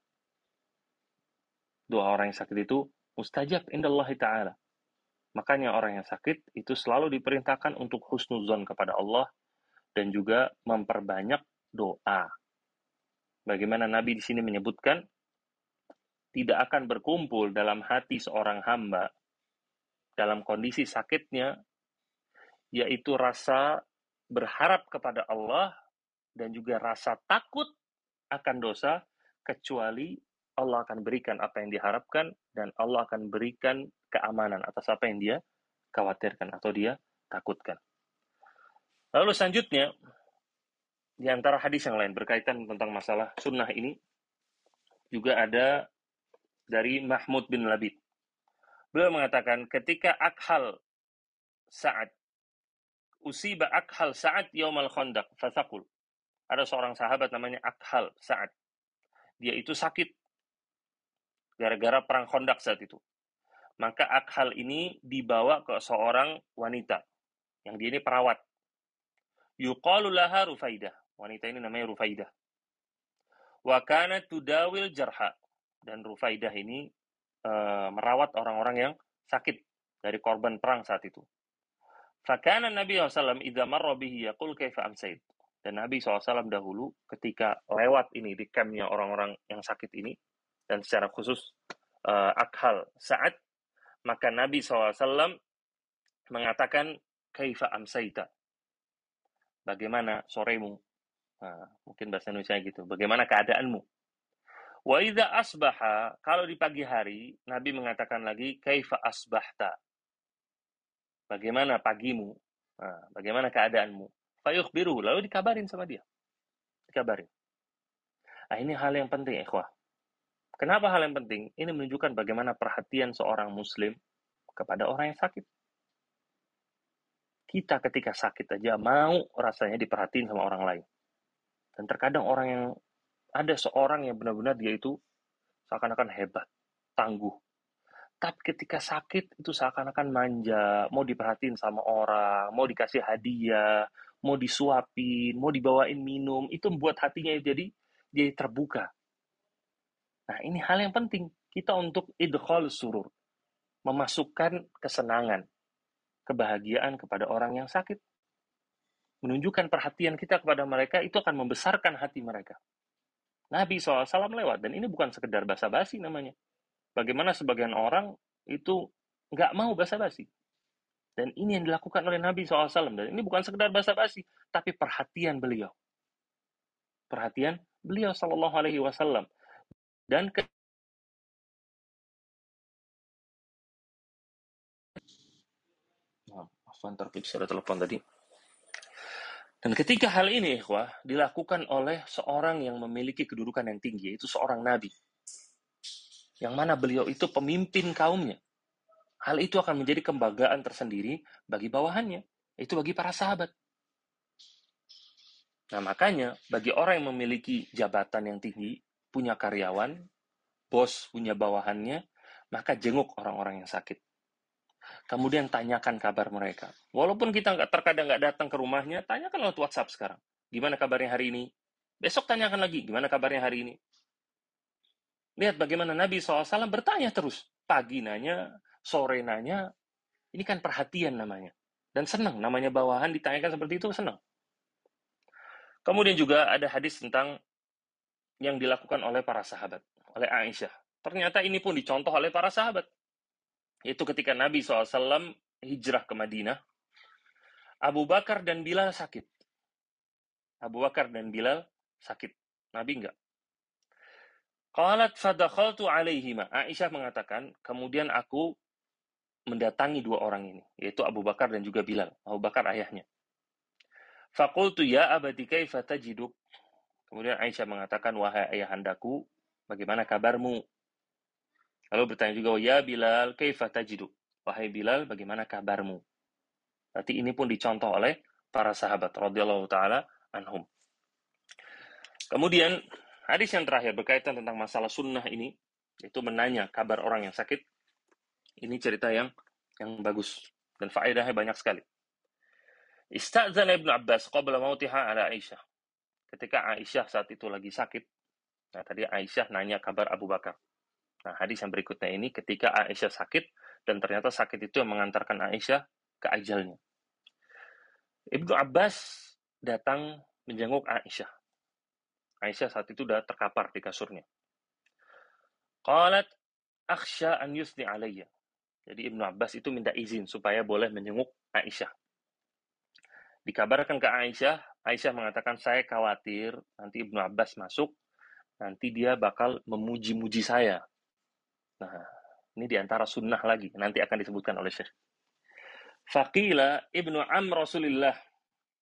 Speaker 1: Doa orang yang sakit itu mustajab indallahi taala. Makanya orang yang sakit itu selalu diperintahkan untuk husnuzon kepada Allah dan juga memperbanyak doa. Bagaimana Nabi di sini menyebutkan tidak akan berkumpul dalam hati seorang hamba dalam kondisi sakitnya yaitu rasa berharap kepada Allah dan juga rasa takut akan dosa kecuali Allah akan berikan apa yang diharapkan dan Allah akan berikan keamanan atas apa yang dia khawatirkan atau dia takutkan. Lalu selanjutnya di antara hadis yang lain berkaitan tentang masalah sunnah ini juga ada dari Mahmud bin Labid. Beliau mengatakan ketika Akhal saat usiba Akhal Sa'ad yaumal khandaq fasakul. Ada seorang sahabat namanya Akhal Sa'ad. Dia itu sakit gara-gara perang Khandaq saat itu. Maka Akhal ini dibawa ke seorang wanita yang dia ini perawat. Yuqalu laha Rufaidah. Wanita ini namanya Rufaidah. Wa kana tudawil jarha. Dan Rufaidah ini uh, merawat orang-orang yang sakit dari korban perang saat itu. Fakana Nabi SAW idza marra bihi yaqul kaifa amsait. Dan Nabi SAW dahulu ketika lewat ini di campnya orang-orang yang sakit ini dan secara khusus uh, akhal saat maka Nabi SAW mengatakan kaifa amsaita. Bagaimana soremu? Nah, mungkin bahasa Indonesia gitu. Bagaimana keadaanmu? Wa idza asbaha, kalau di pagi hari Nabi mengatakan lagi kaifa asbahta. Bagaimana pagimu? Nah, bagaimana keadaanmu? biru lalu dikabarin sama dia. Dikabarin. Nah, ini hal yang penting, ikhwah. Kenapa hal yang penting? Ini menunjukkan bagaimana perhatian seorang muslim kepada orang yang sakit. Kita ketika sakit aja mau rasanya diperhatiin sama orang lain. Dan terkadang orang yang ada seorang yang benar-benar dia itu seakan-akan hebat, tangguh. Tapi ketika sakit itu seakan-akan manja, mau diperhatiin sama orang, mau dikasih hadiah, mau disuapin, mau dibawain minum, itu membuat hatinya jadi jadi terbuka. Nah, ini hal yang penting. Kita untuk idkhal surur. Memasukkan kesenangan, kebahagiaan kepada orang yang sakit. Menunjukkan perhatian kita kepada mereka, itu akan membesarkan hati mereka. Nabi SAW lewat, dan ini bukan sekedar basa-basi namanya. Bagaimana sebagian orang itu nggak mau basa-basi. Dan ini yang dilakukan oleh Nabi SAW. Dan ini bukan sekedar basa-basi, tapi perhatian beliau. Perhatian beliau Sallallahu Alaihi Wasallam. Afwan terklik suara telepon tadi. Dan ketika hal ini, ikhwah, dilakukan oleh seorang yang memiliki kedudukan yang tinggi, yaitu seorang nabi. Yang mana beliau itu pemimpin kaumnya. Hal itu akan menjadi kebanggaan tersendiri bagi bawahannya, itu bagi para sahabat. Nah, makanya bagi orang yang memiliki jabatan yang tinggi, punya karyawan, bos punya bawahannya, maka jenguk orang-orang yang sakit. Kemudian tanyakan kabar mereka. Walaupun kita nggak terkadang nggak datang ke rumahnya, tanyakan lewat WhatsApp sekarang. Gimana kabarnya hari ini? Besok tanyakan lagi, gimana kabarnya hari ini? Lihat bagaimana Nabi SAW bertanya terus. Pagi nanya, sore nanya. Ini kan perhatian namanya. Dan senang, namanya bawahan ditanyakan seperti itu, senang. Kemudian juga ada hadis tentang yang dilakukan oleh para sahabat, oleh Aisyah. Ternyata ini pun dicontoh oleh para sahabat. Itu ketika Nabi SAW hijrah ke Madinah, Abu Bakar dan Bilal sakit. Abu Bakar dan Bilal sakit. Nabi enggak. Qalat fadakhaltu alaihima. Aisyah mengatakan, kemudian aku mendatangi dua orang ini, yaitu Abu Bakar dan juga Bilal. Abu Bakar ayahnya. Fakultu ya abadi kaifa tajiduk. Kemudian Aisyah mengatakan, wahai ayahandaku, bagaimana kabarmu? Lalu bertanya juga, ya Bilal, kaifa tajidu? Wahai Bilal, bagaimana kabarmu? Berarti ini pun dicontoh oleh para sahabat radhiyallahu taala anhum. Kemudian hadis yang terakhir berkaitan tentang masalah sunnah ini, itu menanya kabar orang yang sakit. Ini cerita yang yang bagus dan faedahnya banyak sekali. Istazan Ibnu Abbas qabla mautiha ala Aisyah. Ketika Aisyah saat itu lagi sakit, nah tadi Aisyah nanya kabar Abu Bakar. Nah, hadis yang berikutnya ini ketika Aisyah sakit dan ternyata sakit itu yang mengantarkan Aisyah ke ajalnya. Ibnu Abbas datang menjenguk Aisyah. Aisyah saat itu sudah terkapar di kasurnya. Qalat akhsha an yusni alayya. Jadi Ibnu Abbas itu minta izin supaya boleh menjenguk Aisyah. Dikabarkan ke Aisyah, Aisyah mengatakan saya khawatir nanti Ibnu Abbas masuk, nanti dia bakal memuji-muji saya. Nah, ini di antara sunnah lagi. Nanti akan disebutkan oleh Syekh. Faqila ibnu am Rasulillah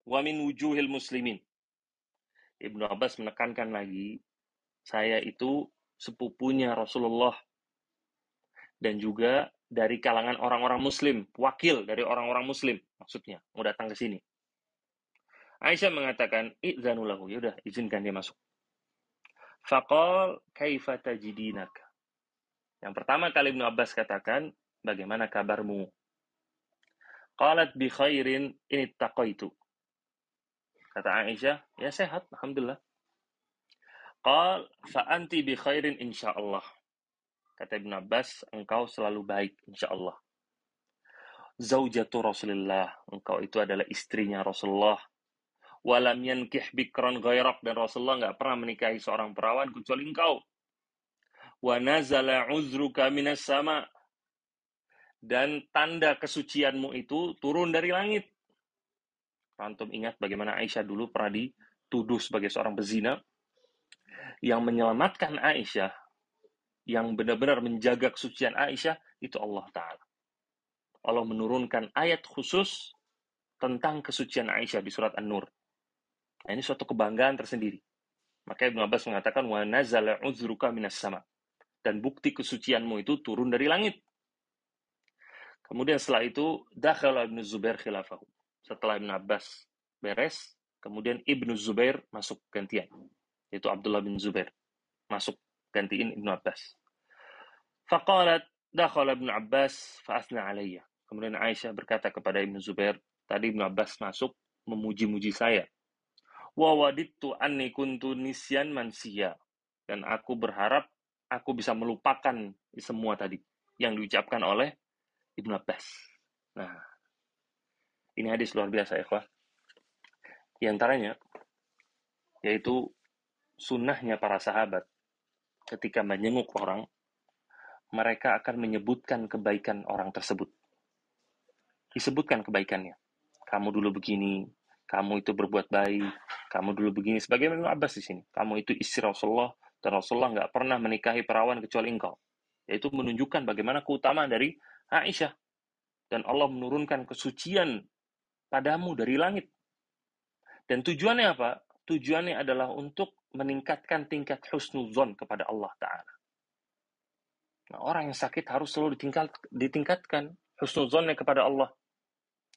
Speaker 1: wa min wujuhil muslimin. Ibnu Abbas menekankan lagi, saya itu sepupunya Rasulullah dan juga dari kalangan orang-orang muslim, wakil dari orang-orang muslim maksudnya, mau datang ke sini. Aisyah mengatakan, "Idzanu ya udah izinkan dia masuk." Faqal kaifa tajidinaka? Yang pertama kali Ibnu Abbas katakan, bagaimana kabarmu? Qalat bi khairin ini taqaitu. Kata Aisyah, ya sehat, Alhamdulillah. Qal fa anti bi khairin insyaallah. Kata Ibnu Abbas, engkau selalu baik insyaallah. Zaujatu Rasulullah, engkau itu adalah istrinya Rasulullah. Walam yankih bikran ghairak dan Rasulullah nggak pernah menikahi seorang perawan kecuali engkau wa nazala uzruka minas sama dan tanda kesucianmu itu turun dari langit. Antum ingat bagaimana Aisyah dulu pernah dituduh sebagai seorang bezina yang menyelamatkan Aisyah, yang benar-benar menjaga kesucian Aisyah itu Allah Ta'ala. Allah menurunkan ayat khusus tentang kesucian Aisyah di surat An-Nur. Nah, ini suatu kebanggaan tersendiri. Maka Ibnu Abbas mengatakan wa nazala uzruka minas sama. Dan bukti kesucianmu itu turun dari langit. Kemudian setelah itu dakhala Ibnu Zubair khilafahu. Setelah Ibnu Abbas beres, kemudian Ibnu Zubair masuk gantian. Yaitu Abdullah bin Zubair masuk gantiin Ibnu Abbas. Faqalat dakhala Ibnu Abbas fa'athna alayya. Kemudian Aisyah berkata kepada Ibnu Zubair, tadi Ibnu Abbas masuk memuji-muji saya wa wadittu anni kuntu nisyan mansia dan aku berharap aku bisa melupakan semua tadi yang diucapkan oleh Ibnu Abbas. Nah, ini hadis luar biasa ya, Di antaranya yaitu sunnahnya para sahabat ketika menyenguk orang, mereka akan menyebutkan kebaikan orang tersebut. Disebutkan kebaikannya. Kamu dulu begini, kamu itu berbuat baik, kamu dulu begini. Sebagai Ibnu Abbas di sini, kamu itu istri Rasulullah, dan Rasulullah nggak pernah menikahi perawan kecuali engkau. Yaitu menunjukkan bagaimana keutamaan dari Aisyah. Dan Allah menurunkan kesucian padamu dari langit. Dan tujuannya apa? Tujuannya adalah untuk meningkatkan tingkat husnuzon kepada Allah Ta'ala. Nah, orang yang sakit harus selalu ditingkat, ditingkatkan husnuzonnya kepada Allah.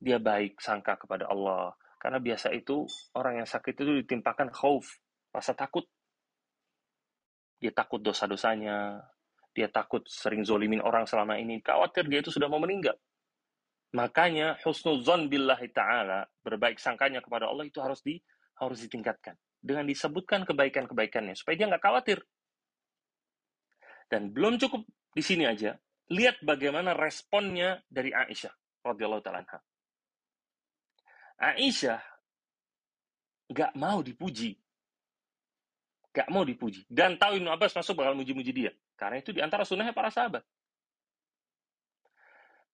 Speaker 1: Dia baik sangka kepada Allah. Karena biasa itu orang yang sakit itu ditimpakan khauf, rasa takut. Dia takut dosa-dosanya, dia takut sering zolimin orang selama ini, khawatir dia itu sudah mau meninggal. Makanya husnuzon billahi ta'ala, berbaik sangkanya kepada Allah itu harus di harus ditingkatkan. Dengan disebutkan kebaikan-kebaikannya, supaya dia nggak khawatir. Dan belum cukup di sini aja, lihat bagaimana responnya dari Aisyah radhiyallahu taala Aisyah nggak mau dipuji. Nggak mau dipuji. Dan tahu Ibnu Abbas masuk bakal muji-muji dia. Karena itu di antara sunnahnya para sahabat.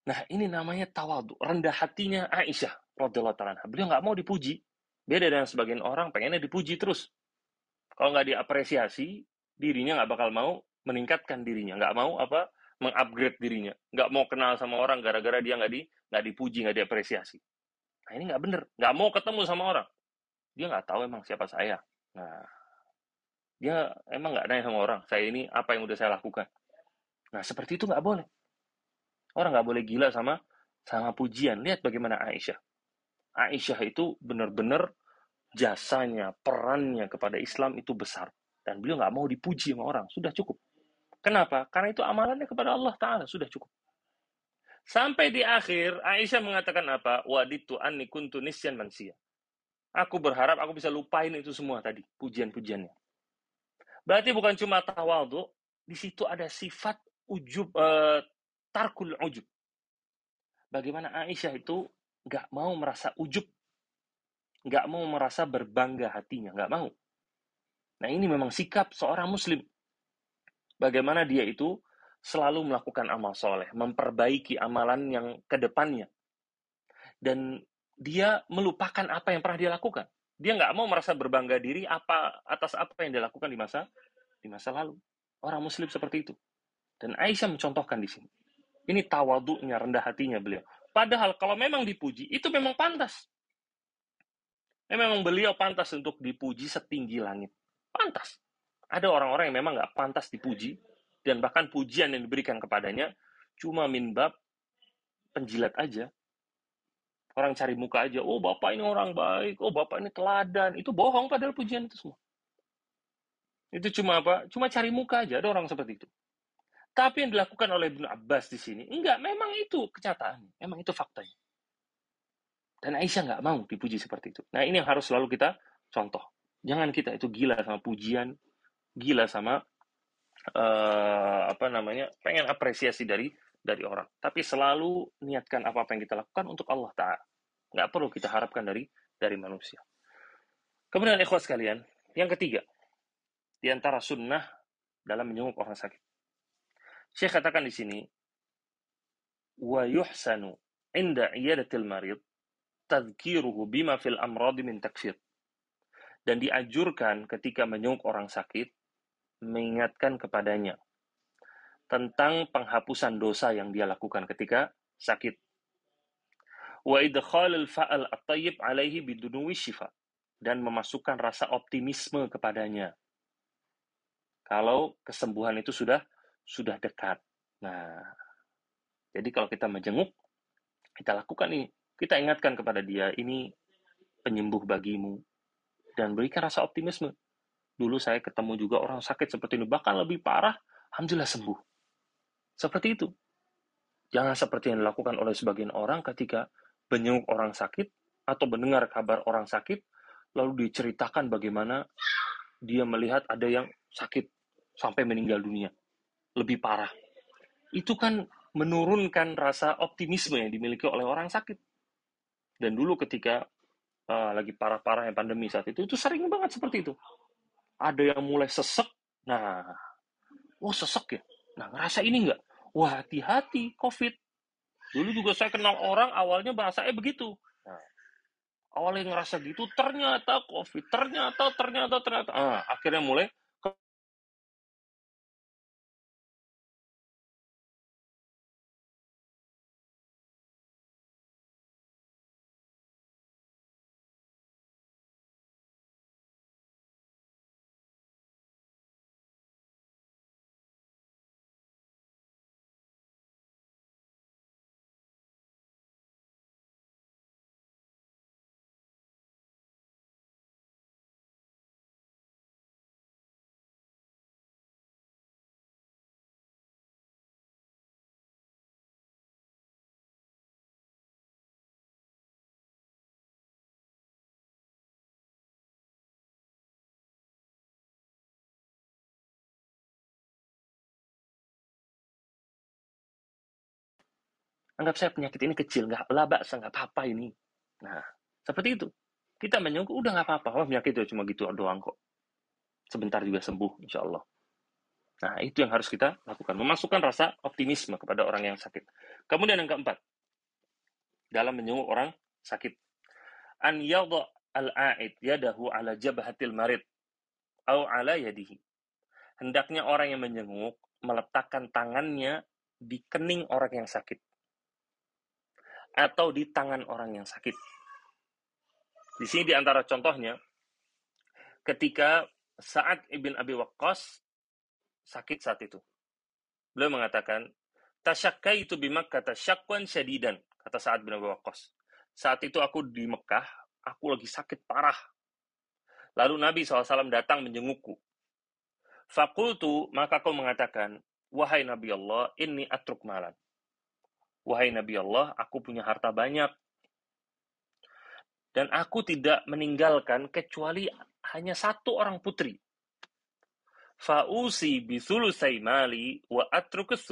Speaker 1: Nah, ini namanya tawadu, rendah hatinya Aisyah radhiyallahu. Beliau nggak mau dipuji. Beda dengan sebagian orang pengennya dipuji terus. Kalau nggak diapresiasi, dirinya nggak bakal mau meningkatkan dirinya, nggak mau apa mengupgrade dirinya, nggak mau kenal sama orang gara-gara dia nggak di nggak dipuji, nggak diapresiasi. Nah ini nggak bener, nggak mau ketemu sama orang. Dia nggak tahu emang siapa saya. Nah, dia emang nggak nanya sama orang, saya ini apa yang udah saya lakukan. Nah seperti itu nggak boleh. Orang nggak boleh gila sama sama pujian. Lihat bagaimana Aisyah. Aisyah itu benar-benar jasanya, perannya kepada Islam itu besar. Dan beliau nggak mau dipuji sama orang. Sudah cukup. Kenapa? Karena itu amalannya kepada Allah Ta'ala. Sudah cukup. Sampai di akhir, Aisyah mengatakan apa? Waditu anni kuntu nisyan mansia. Aku berharap aku bisa lupain itu semua tadi, pujian-pujiannya. Berarti bukan cuma tawadu, di situ ada sifat ujub, uh, tarkul ujub. Bagaimana Aisyah itu nggak mau merasa ujub, nggak mau merasa berbangga hatinya, nggak mau. Nah ini memang sikap seorang muslim. Bagaimana dia itu selalu melakukan amal soleh, memperbaiki amalan yang ke depannya. Dan dia melupakan apa yang pernah dia lakukan. Dia nggak mau merasa berbangga diri apa atas apa yang dia lakukan di masa di masa lalu. Orang Muslim seperti itu. Dan Aisyah mencontohkan di sini. Ini tawaduknya, rendah hatinya beliau. Padahal kalau memang dipuji, itu memang pantas. Memang beliau pantas untuk dipuji setinggi langit. Pantas. Ada orang-orang yang memang nggak pantas dipuji, dan bahkan pujian yang diberikan kepadanya cuma minbab penjilat aja. Orang cari muka aja, oh bapak ini orang baik, oh bapak ini teladan. Itu bohong padahal pujian itu semua. Itu cuma apa? Cuma cari muka aja, ada orang seperti itu. Tapi yang dilakukan oleh Ibnu Abbas di sini, enggak, memang itu kenyataan, memang itu faktanya. Dan Aisyah nggak mau dipuji seperti itu. Nah ini yang harus selalu kita contoh. Jangan kita itu gila sama pujian, gila sama uh, apa namanya pengen apresiasi dari dari orang. Tapi selalu niatkan apa apa yang kita lakukan untuk Allah taala. Nggak perlu kita harapkan dari dari manusia. Kemudian ikhwas kalian yang ketiga di antara sunnah dalam menyunguk orang sakit. Syekh katakan di sini wa yuhsanu inda iyadatil marid tadhkiruhu bima fil amradi min takfir dan dianjurkan ketika menyunguk orang sakit mengingatkan kepadanya tentang penghapusan dosa yang dia lakukan ketika sakit. Wa idkhalil fa'al at-tayyib alaihi bidunuwi syifa dan memasukkan rasa optimisme kepadanya kalau kesembuhan itu sudah sudah dekat. Nah, jadi kalau kita menjenguk, kita lakukan ini. Kita ingatkan kepada dia, ini penyembuh bagimu. Dan berikan rasa optimisme. Dulu saya ketemu juga orang sakit seperti ini, bahkan lebih parah, Alhamdulillah sembuh. Seperti itu. Jangan seperti yang dilakukan oleh sebagian orang ketika menjenguk orang sakit atau mendengar kabar orang sakit, lalu diceritakan bagaimana dia melihat ada yang sakit sampai meninggal dunia. Lebih parah. Itu kan menurunkan rasa optimisme yang dimiliki oleh orang sakit. Dan dulu ketika uh, lagi parah-parahnya pandemi saat itu, itu sering banget seperti itu. Ada yang mulai sesek, nah, oh sesek ya, nah ngerasa ini enggak? Wah hati-hati COVID. Dulu juga saya kenal orang awalnya bahasanya begitu. Nah, awalnya ngerasa gitu, ternyata COVID, ternyata, ternyata, ternyata. Ah, akhirnya mulai anggap saya penyakit ini kecil, nggak laba, nggak apa-apa ini. Nah, seperti itu. Kita menyangka, udah nggak apa-apa, wah penyakit itu cuma gitu doang kok. Sebentar juga sembuh, insya Allah. Nah, itu yang harus kita lakukan. Memasukkan rasa optimisme kepada orang yang sakit. Kemudian yang keempat, dalam menyungguh orang sakit. An yadha al-a'id yadahu ala jabhatil marid au ala yadihi. Hendaknya orang yang menjenguk meletakkan tangannya di kening orang yang sakit atau di tangan orang yang sakit. Di sini di antara contohnya, ketika saat Ibn Abi Waqqas sakit saat itu. Beliau mengatakan, Tasyakka itu bimak kata syakwan syadidan, kata saat bin Abi Waqqas. Saat itu aku di Mekah, aku lagi sakit parah. Lalu Nabi SAW datang menjengukku. Fakultu, maka aku mengatakan, Wahai Nabi Allah, ini atruk malan. Wahai Nabi Allah, aku punya harta banyak. Dan aku tidak meninggalkan kecuali hanya satu orang putri. Fa'usi bisulusai mali wa atrukus.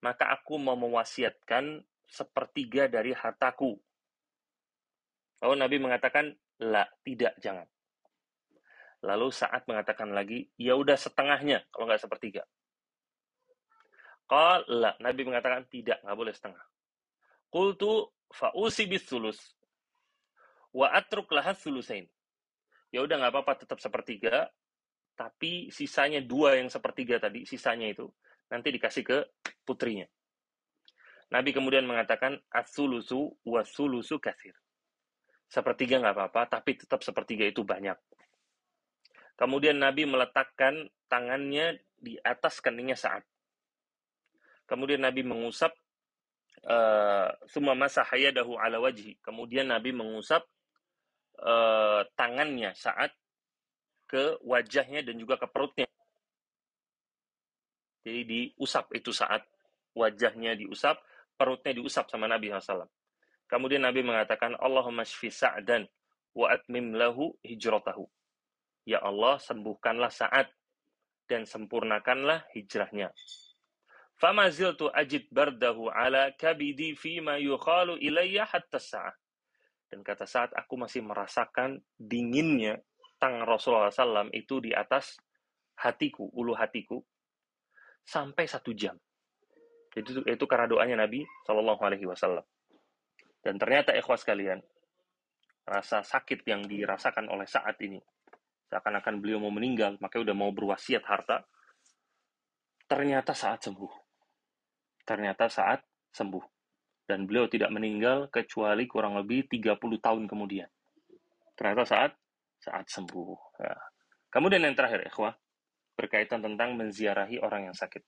Speaker 1: Maka aku mau mewasiatkan sepertiga dari hartaku. Lalu Nabi mengatakan, la, tidak, jangan. Lalu saat mengatakan lagi, ya udah setengahnya, kalau nggak sepertiga. Qala, Nabi mengatakan tidak, nggak boleh setengah. Qultu fa'usi bisulus. Wa atruk lahat sulusain. Ya udah nggak apa-apa tetap sepertiga, tapi sisanya dua yang sepertiga tadi, sisanya itu nanti dikasih ke putrinya. Nabi kemudian mengatakan asulusu wasulusu kasir. Sepertiga nggak apa-apa, tapi tetap sepertiga itu banyak. Kemudian Nabi meletakkan tangannya di atas keningnya saat. Kemudian Nabi mengusap uh, summa masahayadahu ala wajhi. Kemudian Nabi mengusap uh, tangannya saat ke wajahnya dan juga ke perutnya. Jadi diusap itu saat wajahnya diusap, perutnya diusap sama Nabi SAW. Kemudian Nabi mengatakan, Allahumma shfi sa'dan wa atmim lahu hijratahu. Ya Allah, sembuhkanlah saat dan sempurnakanlah hijrahnya. Fama ziltu ajid bardahu ala kabidi fima yukhalu ilayya hatta sa'ah. Dan kata saat aku masih merasakan dinginnya tangan Rasulullah SAW itu di atas hatiku, ulu hatiku, sampai satu jam. Itu, itu karena doanya Nabi Shallallahu Alaihi Wasallam. Dan ternyata ikhwas kalian, rasa sakit yang dirasakan oleh saat ini, seakan-akan beliau mau meninggal, makanya udah mau berwasiat harta, ternyata saat sembuh ternyata saat sembuh. Dan beliau tidak meninggal kecuali kurang lebih 30 tahun kemudian. Ternyata saat saat sembuh. Ya. Kemudian yang terakhir, ikhwah, berkaitan tentang menziarahi orang yang sakit.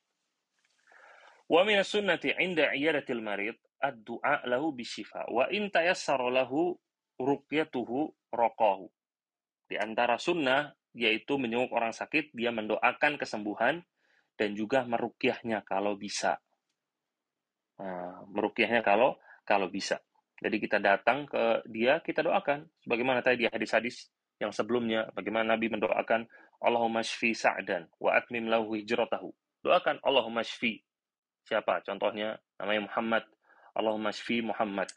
Speaker 1: Wa min sunnati 'inda iyadatil marid ad-du'a lahu bisyifa wa in tayassara lahu ruqyatuhu raqahu. Di antara sunnah yaitu menyenguk orang sakit, dia mendoakan kesembuhan dan juga merukyahnya kalau bisa. Nah, merukyahnya kalau kalau bisa. Jadi kita datang ke dia, kita doakan. Sebagaimana tadi di hadis-hadis yang sebelumnya, bagaimana Nabi mendoakan Allahumma shfi sa'dan wa atmim lahu hijratahu. Doakan Allahumma shfi. Siapa? Contohnya namanya Muhammad. Allahumma shfi Muhammad.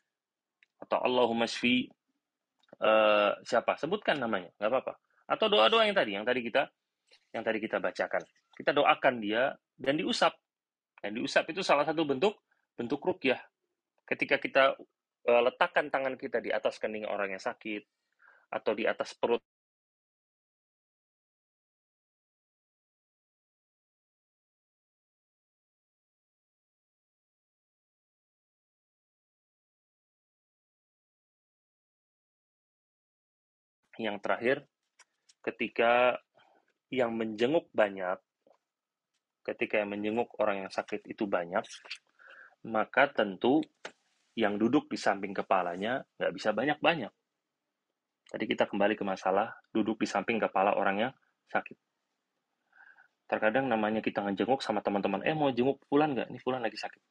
Speaker 1: Atau Allahumma shfi uh, siapa? Sebutkan namanya, nggak apa-apa. Atau doa-doa yang tadi, yang tadi kita yang tadi kita bacakan. Kita doakan dia dan diusap. Dan diusap itu salah satu bentuk bentuk rukyah. Ketika kita uh, letakkan tangan kita di atas kening orang yang sakit atau di atas perut yang terakhir ketika yang menjenguk banyak ketika yang menjenguk orang yang sakit itu banyak maka tentu yang duduk di samping kepalanya nggak bisa banyak-banyak. Tadi kita kembali ke masalah duduk di samping kepala orang yang sakit. Terkadang namanya kita ngejenguk sama teman-teman, eh mau jenguk Fulan nggak? Ini Fulan lagi sakit.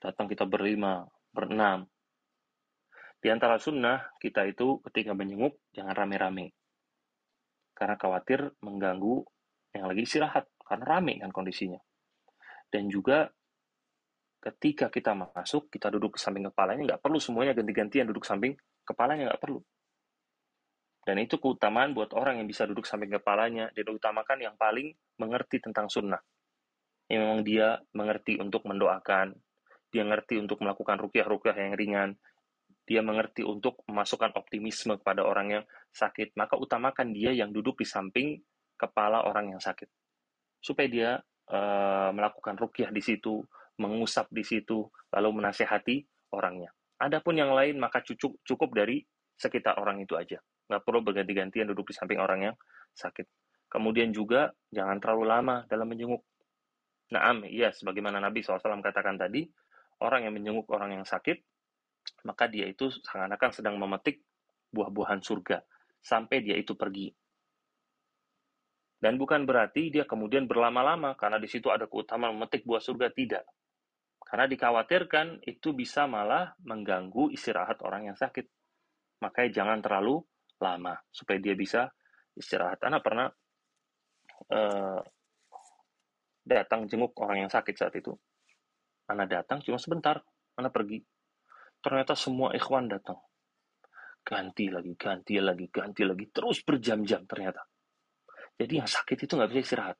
Speaker 1: Datang kita berlima, berenam. Di antara sunnah, kita itu ketika menjenguk, jangan rame-rame. Karena khawatir mengganggu yang lagi istirahat, karena rame kan kondisinya. Dan juga ketika kita masuk, kita duduk samping kepalanya, nggak perlu semuanya ganti-gantian duduk samping kepalanya, nggak perlu. Dan itu keutamaan buat orang yang bisa duduk samping kepalanya, dia utamakan yang paling mengerti tentang sunnah. Yang memang dia mengerti untuk mendoakan, dia mengerti untuk melakukan rukyah-rukyah yang ringan, dia mengerti untuk memasukkan optimisme kepada orang yang sakit, maka utamakan dia yang duduk di samping kepala orang yang sakit. Supaya dia uh, melakukan rukyah di situ, mengusap di situ, lalu menasehati orangnya. Adapun yang lain maka cukup cukup dari sekitar orang itu aja. Nggak perlu berganti-gantian duduk di samping orang yang sakit. Kemudian juga jangan terlalu lama dalam menjenguk. Naam, iya, sebagaimana Nabi SAW katakan tadi, orang yang menjenguk orang yang sakit, maka dia itu seakan-akan sedang memetik buah-buahan surga sampai dia itu pergi. Dan bukan berarti dia kemudian berlama-lama karena di situ ada keutamaan memetik buah surga tidak. Karena dikhawatirkan itu bisa malah mengganggu istirahat orang yang sakit. Makanya jangan terlalu lama supaya dia bisa istirahat. Anak pernah uh, datang jenguk orang yang sakit saat itu. Anak datang cuma sebentar, anak pergi. Ternyata semua ikhwan datang. Ganti lagi, ganti lagi, ganti lagi. Terus berjam-jam ternyata. Jadi yang sakit itu nggak bisa istirahat.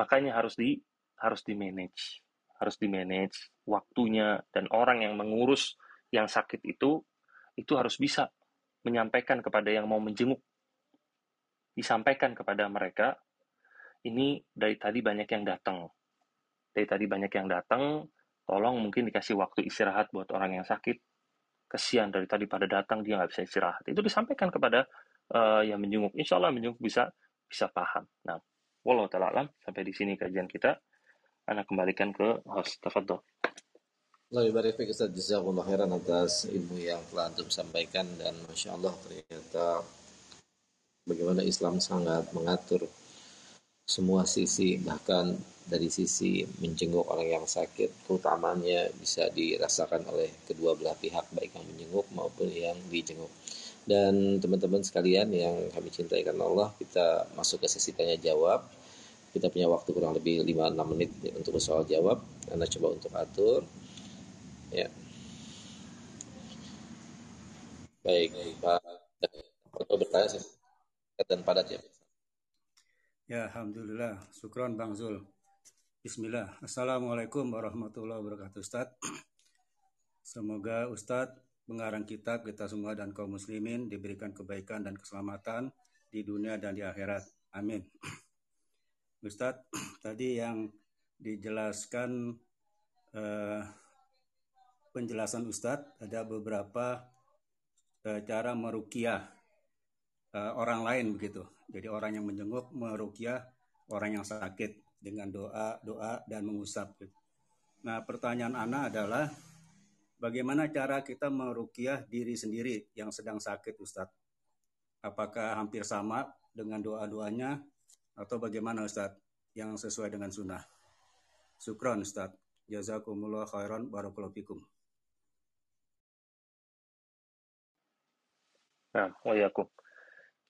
Speaker 1: Makanya harus di harus di manage harus di manage waktunya dan orang yang mengurus yang sakit itu itu harus bisa menyampaikan kepada yang mau menjenguk. Disampaikan kepada mereka ini dari tadi banyak yang datang. Dari tadi banyak yang datang tolong mungkin dikasih waktu istirahat buat orang yang sakit. Kesian dari tadi pada datang dia nggak bisa istirahat. Itu disampaikan kepada uh, yang menjenguk. Insya Allah menjenguk bisa bisa paham. Nah walau alam sampai di sini kajian kita Anak kembalikan ke host. Tafadol.
Speaker 2: Allah barik fiik Ustaz Jazakumullah khairan atas ilmu yang telah Antum sampaikan dan Masya Allah ternyata bagaimana Islam sangat mengatur semua sisi bahkan dari sisi menjenguk orang yang sakit keutamaannya bisa dirasakan oleh kedua belah pihak baik yang menjenguk maupun yang dijenguk dan teman-teman sekalian yang kami cintai karena Allah kita masuk ke sesi tanya jawab kita punya waktu kurang lebih 5-6 menit untuk soal jawab. Anda coba untuk atur. Ya. Baik, Pak. Untuk bertanya dan padat ya.
Speaker 3: Ya, Alhamdulillah. Syukron Bang Zul. Bismillah. Assalamualaikum warahmatullahi wabarakatuh Ustaz. Semoga Ustadz pengarang kitab kita semua dan kaum muslimin diberikan kebaikan dan keselamatan di dunia dan di akhirat. Amin. Ustadz, tadi yang dijelaskan eh, penjelasan Ustadz ada beberapa eh, cara merukiah eh, orang lain begitu. Jadi orang yang menjenguk merukiah orang yang sakit dengan doa, doa dan mengusap. Nah, pertanyaan Ana adalah bagaimana cara kita merukiah diri sendiri yang sedang sakit, Ustadz? Apakah hampir sama dengan doa-doanya atau bagaimana Ustadz yang sesuai dengan sunnah? Syukron Ustadz. Jazakumullah khairan barakallahu fikum.
Speaker 1: Nah, wayakum.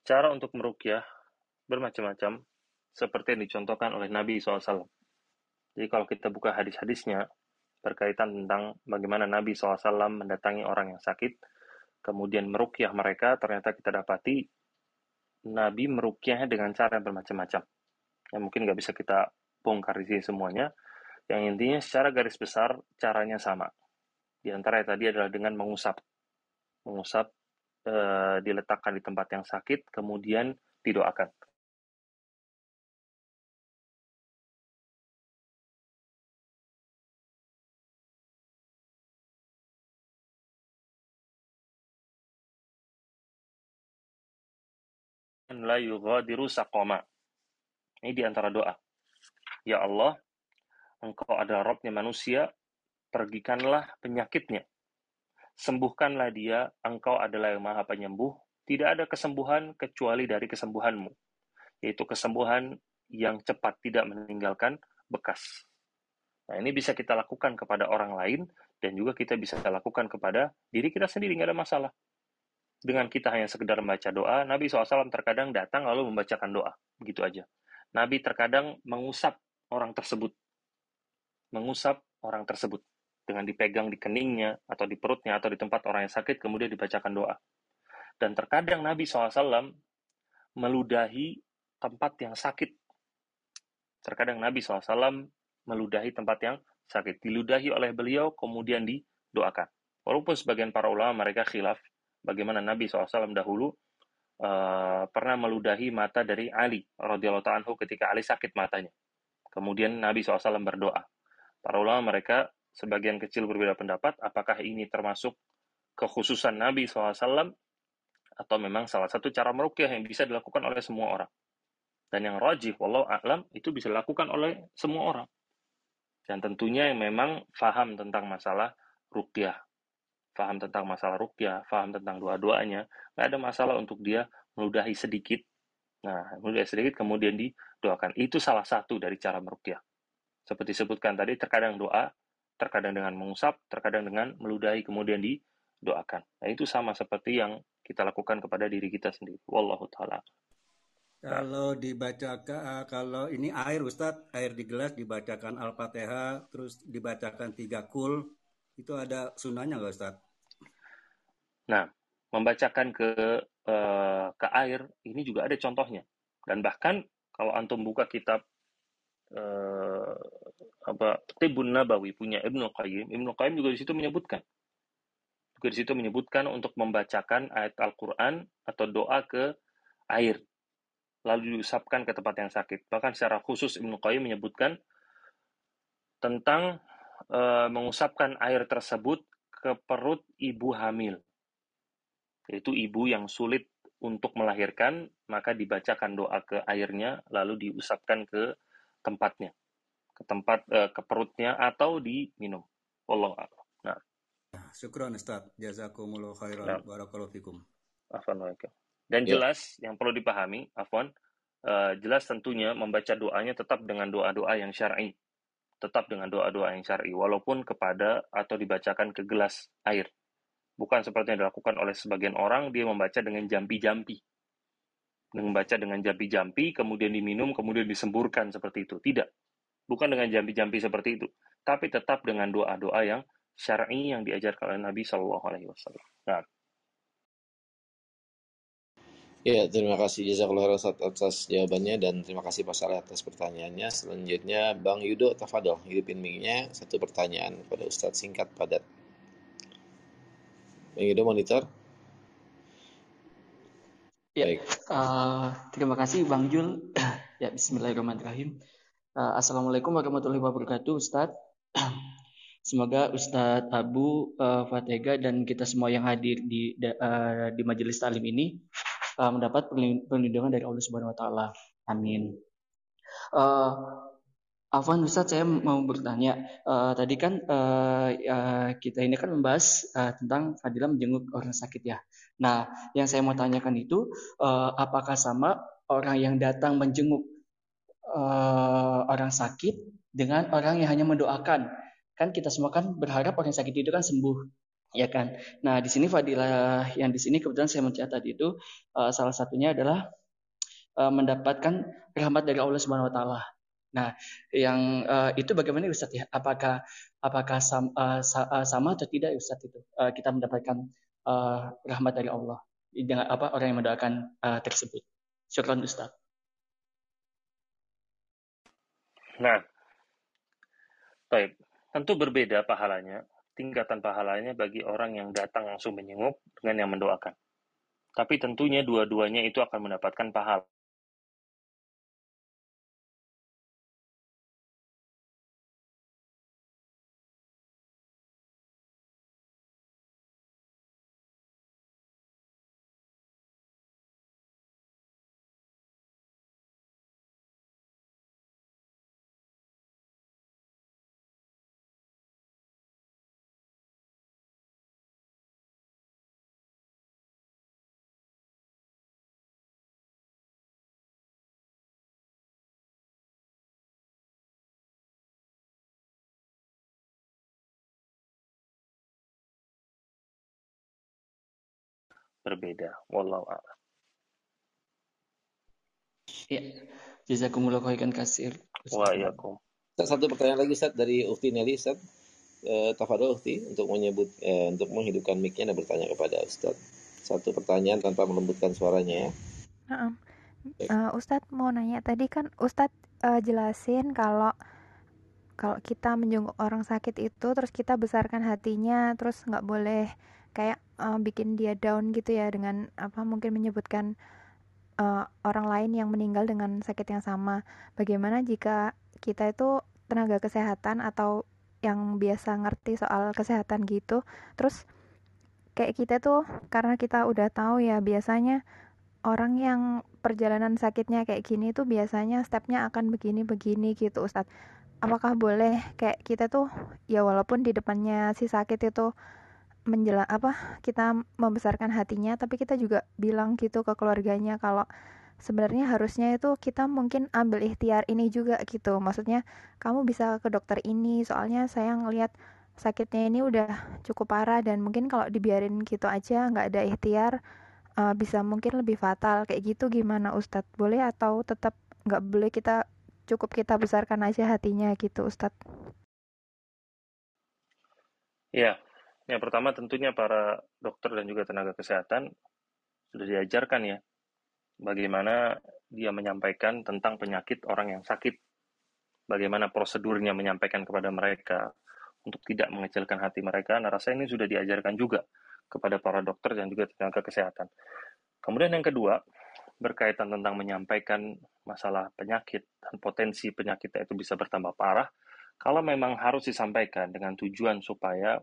Speaker 1: Cara untuk merukyah bermacam-macam, seperti yang dicontohkan oleh Nabi SAW. Jadi kalau kita buka hadis-hadisnya, berkaitan tentang bagaimana Nabi SAW mendatangi orang yang sakit, kemudian merukyah mereka, ternyata kita dapati Nabi merukyahnya dengan cara yang bermacam-macam. Yang mungkin nggak bisa kita bongkar di sini semuanya. Yang intinya secara garis besar caranya sama. Di antara tadi adalah dengan mengusap. Mengusap uh, diletakkan di tempat yang sakit, kemudian didoakan. La yughadiru saqama. Ini di antara doa. Ya Allah, Engkau adalah Robnya manusia, pergikanlah penyakitnya sembuhkanlah dia, engkau adalah yang maha penyembuh, tidak ada kesembuhan kecuali dari kesembuhanmu, yaitu kesembuhan yang cepat tidak meninggalkan bekas. Nah, ini bisa kita lakukan kepada orang lain, dan juga kita bisa lakukan kepada diri kita sendiri, nggak ada masalah. Dengan kita hanya sekedar membaca doa, Nabi SAW terkadang datang lalu membacakan doa, begitu aja. Nabi terkadang mengusap orang tersebut, mengusap orang tersebut dengan dipegang di keningnya atau di perutnya atau di tempat orang yang sakit kemudian dibacakan doa. Dan terkadang Nabi SAW meludahi tempat yang sakit. Terkadang Nabi SAW meludahi tempat yang sakit. Diludahi oleh beliau kemudian didoakan. Walaupun sebagian para ulama mereka khilaf bagaimana Nabi SAW dahulu uh, pernah meludahi mata dari Ali radhiyallahu anhu ketika Ali sakit matanya. Kemudian Nabi SAW berdoa. Para ulama mereka sebagian kecil berbeda pendapat apakah ini termasuk kekhususan Nabi SAW atau memang salah satu cara merukyah yang bisa dilakukan oleh semua orang. Dan yang rajih, walau a'lam, itu bisa dilakukan oleh semua orang. Dan tentunya yang memang faham tentang masalah rukyah. Faham tentang masalah rukyah, faham tentang doa-doanya. Nggak ada masalah untuk dia meludahi sedikit. Nah, meludahi sedikit kemudian didoakan. Itu salah satu dari cara merukyah. Seperti disebutkan tadi, terkadang doa terkadang dengan mengusap, terkadang dengan meludahi kemudian didoakan. Nah, itu sama seperti yang kita lakukan kepada diri kita sendiri. Wallahu taala.
Speaker 3: Kalau dibacakan kalau ini air Ustadz, air di gelas dibacakan Al-Fatihah, terus dibacakan tiga kul, itu ada sunahnya nggak Ustadz?
Speaker 1: Nah, membacakan ke uh, ke air ini juga ada contohnya. Dan bahkan kalau antum buka kitab uh, apa Tibun Nabawi punya Ibnu Qayyim, Ibnu Qayyim juga di situ menyebutkan juga di situ menyebutkan untuk membacakan ayat Al-Qur'an atau doa ke air lalu diusapkan ke tempat yang sakit. Bahkan secara khusus Ibnu Qayyim menyebutkan tentang uh, mengusapkan air tersebut ke perut ibu hamil. Yaitu ibu yang sulit untuk melahirkan, maka dibacakan doa ke airnya lalu diusapkan ke tempatnya, ke tempat uh, ke perutnya atau diminum. Allah Nah.
Speaker 3: Syukran Ustaz. Jazakumullah khairan. Nah. Barakallahu fikum.
Speaker 1: Afwan Dan ya. jelas yang perlu dipahami, afwan, uh, jelas tentunya membaca doanya tetap dengan doa-doa yang syar'i. Tetap dengan doa-doa yang syar'i walaupun kepada atau dibacakan ke gelas air. Bukan seperti yang dilakukan oleh sebagian orang dia membaca dengan jampi-jampi membaca dengan jampi-jampi, kemudian diminum, kemudian disemburkan seperti itu. Tidak. Bukan dengan jampi-jampi seperti itu. Tapi tetap dengan doa-doa yang syar'i yang diajarkan oleh Nabi Shallallahu Alaihi Wasallam. Nah.
Speaker 2: Ya, terima kasih Jazakallah atas jawabannya dan terima kasih Pak Saleh atas pertanyaannya. Selanjutnya Bang Yudo Tafadol, hidupin mic Satu pertanyaan kepada Ustadz singkat padat. Bang Yudo monitor.
Speaker 4: Ya, Uh, terima kasih Bang Jul. ya, Bismillahirrahmanirrahim. Uh, Assalamualaikum warahmatullahi wabarakatuh, Ustadz. Semoga Ustadz Abu uh, Fatega dan kita semua yang hadir di uh, di majelis talim ini uh, mendapat perlindungan dari Allah Subhanahu Wa Taala. Amin. Uh, Afwan saya mau bertanya. Uh, tadi kan uh, uh, kita ini kan membahas uh, tentang fadilah menjenguk orang sakit ya. Nah, yang saya mau tanyakan itu, uh, apakah sama orang yang datang menjenguk uh, orang sakit dengan orang yang hanya mendoakan? Kan kita semua kan berharap orang sakit itu kan sembuh, ya kan? Nah, di sini fadilah yang di sini kebetulan saya mencatat itu uh, salah satunya adalah uh, mendapatkan rahmat dari Allah Subhanahu Wa Taala. Nah, yang uh, itu bagaimana Ustaz ya? Apakah apakah sam, uh, sama atau tidak Ustaz itu? Uh, kita mendapatkan uh, rahmat dari Allah dengan apa orang yang mendoakan uh, tersebut. Syukran Ustaz.
Speaker 1: Nah, baik. Tentu berbeda pahalanya, tingkatan pahalanya bagi orang yang datang langsung menyenguk dengan yang mendoakan. Tapi tentunya dua-duanya itu akan mendapatkan pahala. Berbeda. Wallahu a'lam.
Speaker 4: Ya, jazakumullah khairan kasir.
Speaker 1: Waalaikumsalam.
Speaker 2: Satu pertanyaan lagi Ustaz dari Ufti Nelly Ustaz. E, Tafadol Ufti untuk menyebut e, untuk menghidupkan mic-nya dan bertanya kepada Ustaz. Satu pertanyaan tanpa melembutkan suaranya ya.
Speaker 5: Nah, uh, Ustadz mau nanya tadi kan Ustadz uh, jelasin kalau kalau kita menjenguk orang sakit itu terus kita besarkan hatinya terus nggak boleh kayak uh, bikin dia down gitu ya dengan apa mungkin menyebutkan uh, orang lain yang meninggal dengan sakit yang sama. Bagaimana jika kita itu tenaga kesehatan atau yang biasa ngerti soal kesehatan gitu, terus kayak kita tuh karena kita udah tahu ya biasanya orang yang perjalanan sakitnya kayak gini tuh biasanya stepnya akan begini-begini gitu Ustadz. Apakah boleh kayak kita tuh ya walaupun di depannya si sakit itu menjelang apa kita membesarkan hatinya tapi kita juga bilang gitu ke keluarganya kalau sebenarnya harusnya itu kita mungkin ambil ikhtiar ini juga gitu. Maksudnya kamu bisa ke dokter ini soalnya saya ngelihat sakitnya ini udah cukup parah dan mungkin kalau dibiarin gitu aja nggak ada ikhtiar uh, bisa mungkin lebih fatal. Kayak gitu gimana Ustadz? Boleh atau tetap nggak boleh kita cukup kita besarkan aja hatinya gitu Ustadz?
Speaker 1: Ya yang pertama tentunya para dokter dan juga tenaga kesehatan sudah diajarkan ya bagaimana dia menyampaikan tentang penyakit orang yang sakit. Bagaimana prosedurnya menyampaikan kepada mereka untuk tidak mengecilkan hati mereka. Nah, rasa ini sudah diajarkan juga kepada para dokter dan juga tenaga kesehatan. Kemudian yang kedua, berkaitan tentang menyampaikan masalah penyakit dan potensi penyakit itu bisa bertambah parah, kalau memang harus disampaikan dengan tujuan supaya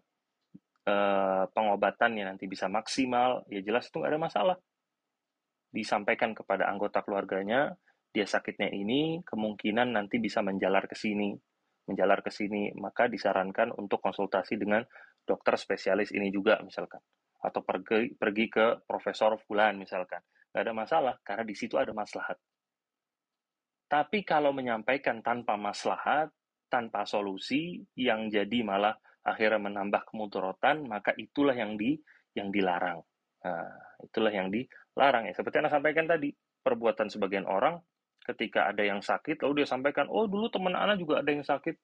Speaker 1: eh, pengobatannya nanti bisa maksimal, ya jelas itu nggak ada masalah. Disampaikan kepada anggota keluarganya, dia sakitnya ini, kemungkinan nanti bisa menjalar ke sini. Menjalar ke sini, maka disarankan untuk konsultasi dengan dokter spesialis ini juga misalkan. Atau pergi, pergi ke profesor fulan misalkan. Nggak ada masalah, karena di situ ada maslahat. Tapi kalau menyampaikan tanpa maslahat, tanpa solusi, yang jadi malah akhirnya menambah kemudorotan, maka itulah yang di yang dilarang. Nah, itulah yang dilarang ya. Seperti yang saya sampaikan tadi, perbuatan sebagian orang ketika ada yang sakit, lalu dia sampaikan, oh dulu teman anak juga ada yang sakit.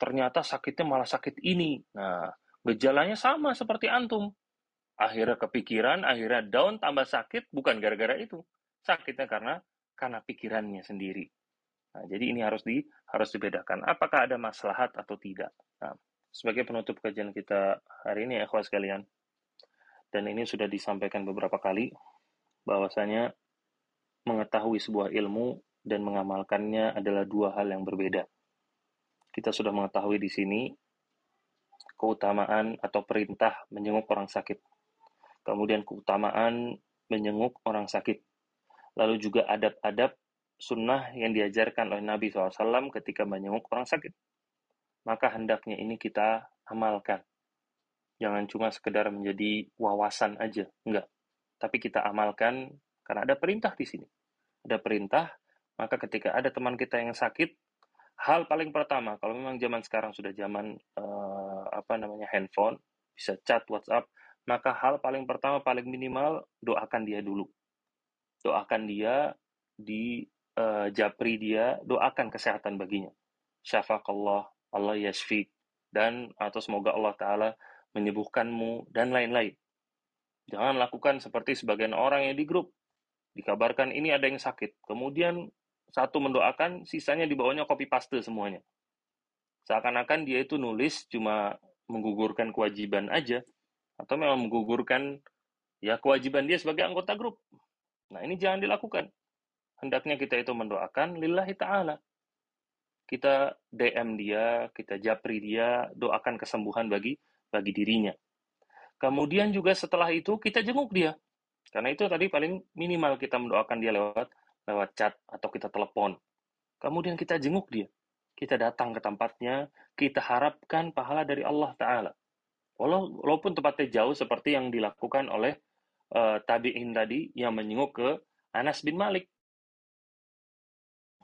Speaker 1: Ternyata sakitnya malah sakit ini. Nah, gejalanya sama seperti antum. Akhirnya kepikiran, akhirnya down, tambah sakit, bukan gara-gara itu. Sakitnya karena karena pikirannya sendiri. Nah, jadi ini harus di harus dibedakan. Apakah ada maslahat atau tidak? Nah, sebagai penutup kajian kita hari ini, ikhwas sekalian, dan ini sudah disampaikan beberapa kali, bahwasanya mengetahui sebuah ilmu dan mengamalkannya adalah dua hal yang berbeda. Kita sudah mengetahui di sini keutamaan atau perintah menjenguk orang sakit. Kemudian keutamaan menjenguk orang sakit. Lalu juga adab-adab sunnah yang diajarkan oleh Nabi SAW ketika menyenguk orang sakit. Maka hendaknya ini kita amalkan. Jangan cuma sekedar menjadi wawasan aja, enggak. Tapi kita amalkan karena ada perintah di sini. Ada perintah, maka ketika ada teman kita yang sakit, hal paling pertama, kalau memang zaman sekarang sudah zaman uh, apa namanya handphone, bisa chat WhatsApp, maka hal paling pertama paling minimal doakan dia dulu. Doakan dia di uh, japri dia, doakan kesehatan baginya. Syafaqallah, Allah yashfik, dan atau semoga Allah Ta'ala menyembuhkanmu, dan lain-lain. Jangan lakukan seperti sebagian orang yang di grup. Dikabarkan ini ada yang sakit. Kemudian satu mendoakan, sisanya di bawahnya copy paste semuanya. Seakan-akan dia itu nulis cuma menggugurkan kewajiban aja, atau memang menggugurkan ya kewajiban dia sebagai anggota grup. Nah ini jangan dilakukan. Hendaknya kita itu mendoakan lillahi ta'ala. Kita DM dia, kita japri dia, doakan kesembuhan bagi bagi dirinya. Kemudian juga setelah itu kita jenguk dia. Karena itu tadi paling minimal kita mendoakan dia lewat lewat chat atau kita telepon. Kemudian kita jenguk dia. Kita datang ke tempatnya, kita harapkan pahala dari Allah Ta'ala. Walaupun tempatnya jauh seperti yang dilakukan oleh uh, tabi'in tadi yang menyenguk ke Anas bin Malik.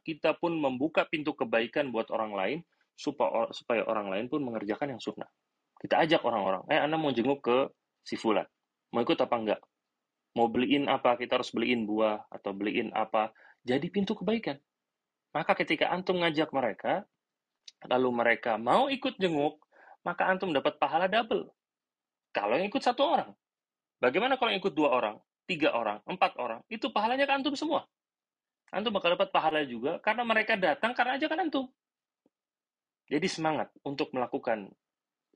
Speaker 1: Kita pun membuka pintu kebaikan buat orang lain supaya, orang lain pun mengerjakan yang sunnah. Kita ajak orang-orang, eh Anda mau jenguk ke si Fulan. Mau ikut apa enggak? Mau beliin apa? Kita harus beliin buah atau beliin apa. Jadi pintu kebaikan. Maka ketika antum ngajak mereka, lalu mereka mau ikut jenguk, maka antum dapat pahala double. Kalau yang ikut satu orang. Bagaimana kalau yang ikut dua orang, tiga orang, empat orang? Itu pahalanya ke antum semua. Antum bakal dapat pahala juga karena mereka datang karena ajakan antum. Jadi semangat untuk melakukan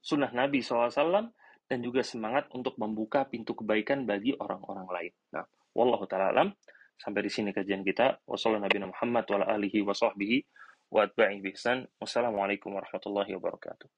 Speaker 1: sunnah Nabi SAW dan juga semangat untuk membuka pintu kebaikan bagi orang-orang lain. Nah, wallahu taala alam. Sampai di sini kajian kita. Wassalamualaikum warahmatullahi wabarakatuh. Wassalamualaikum warahmatullahi wabarakatuh.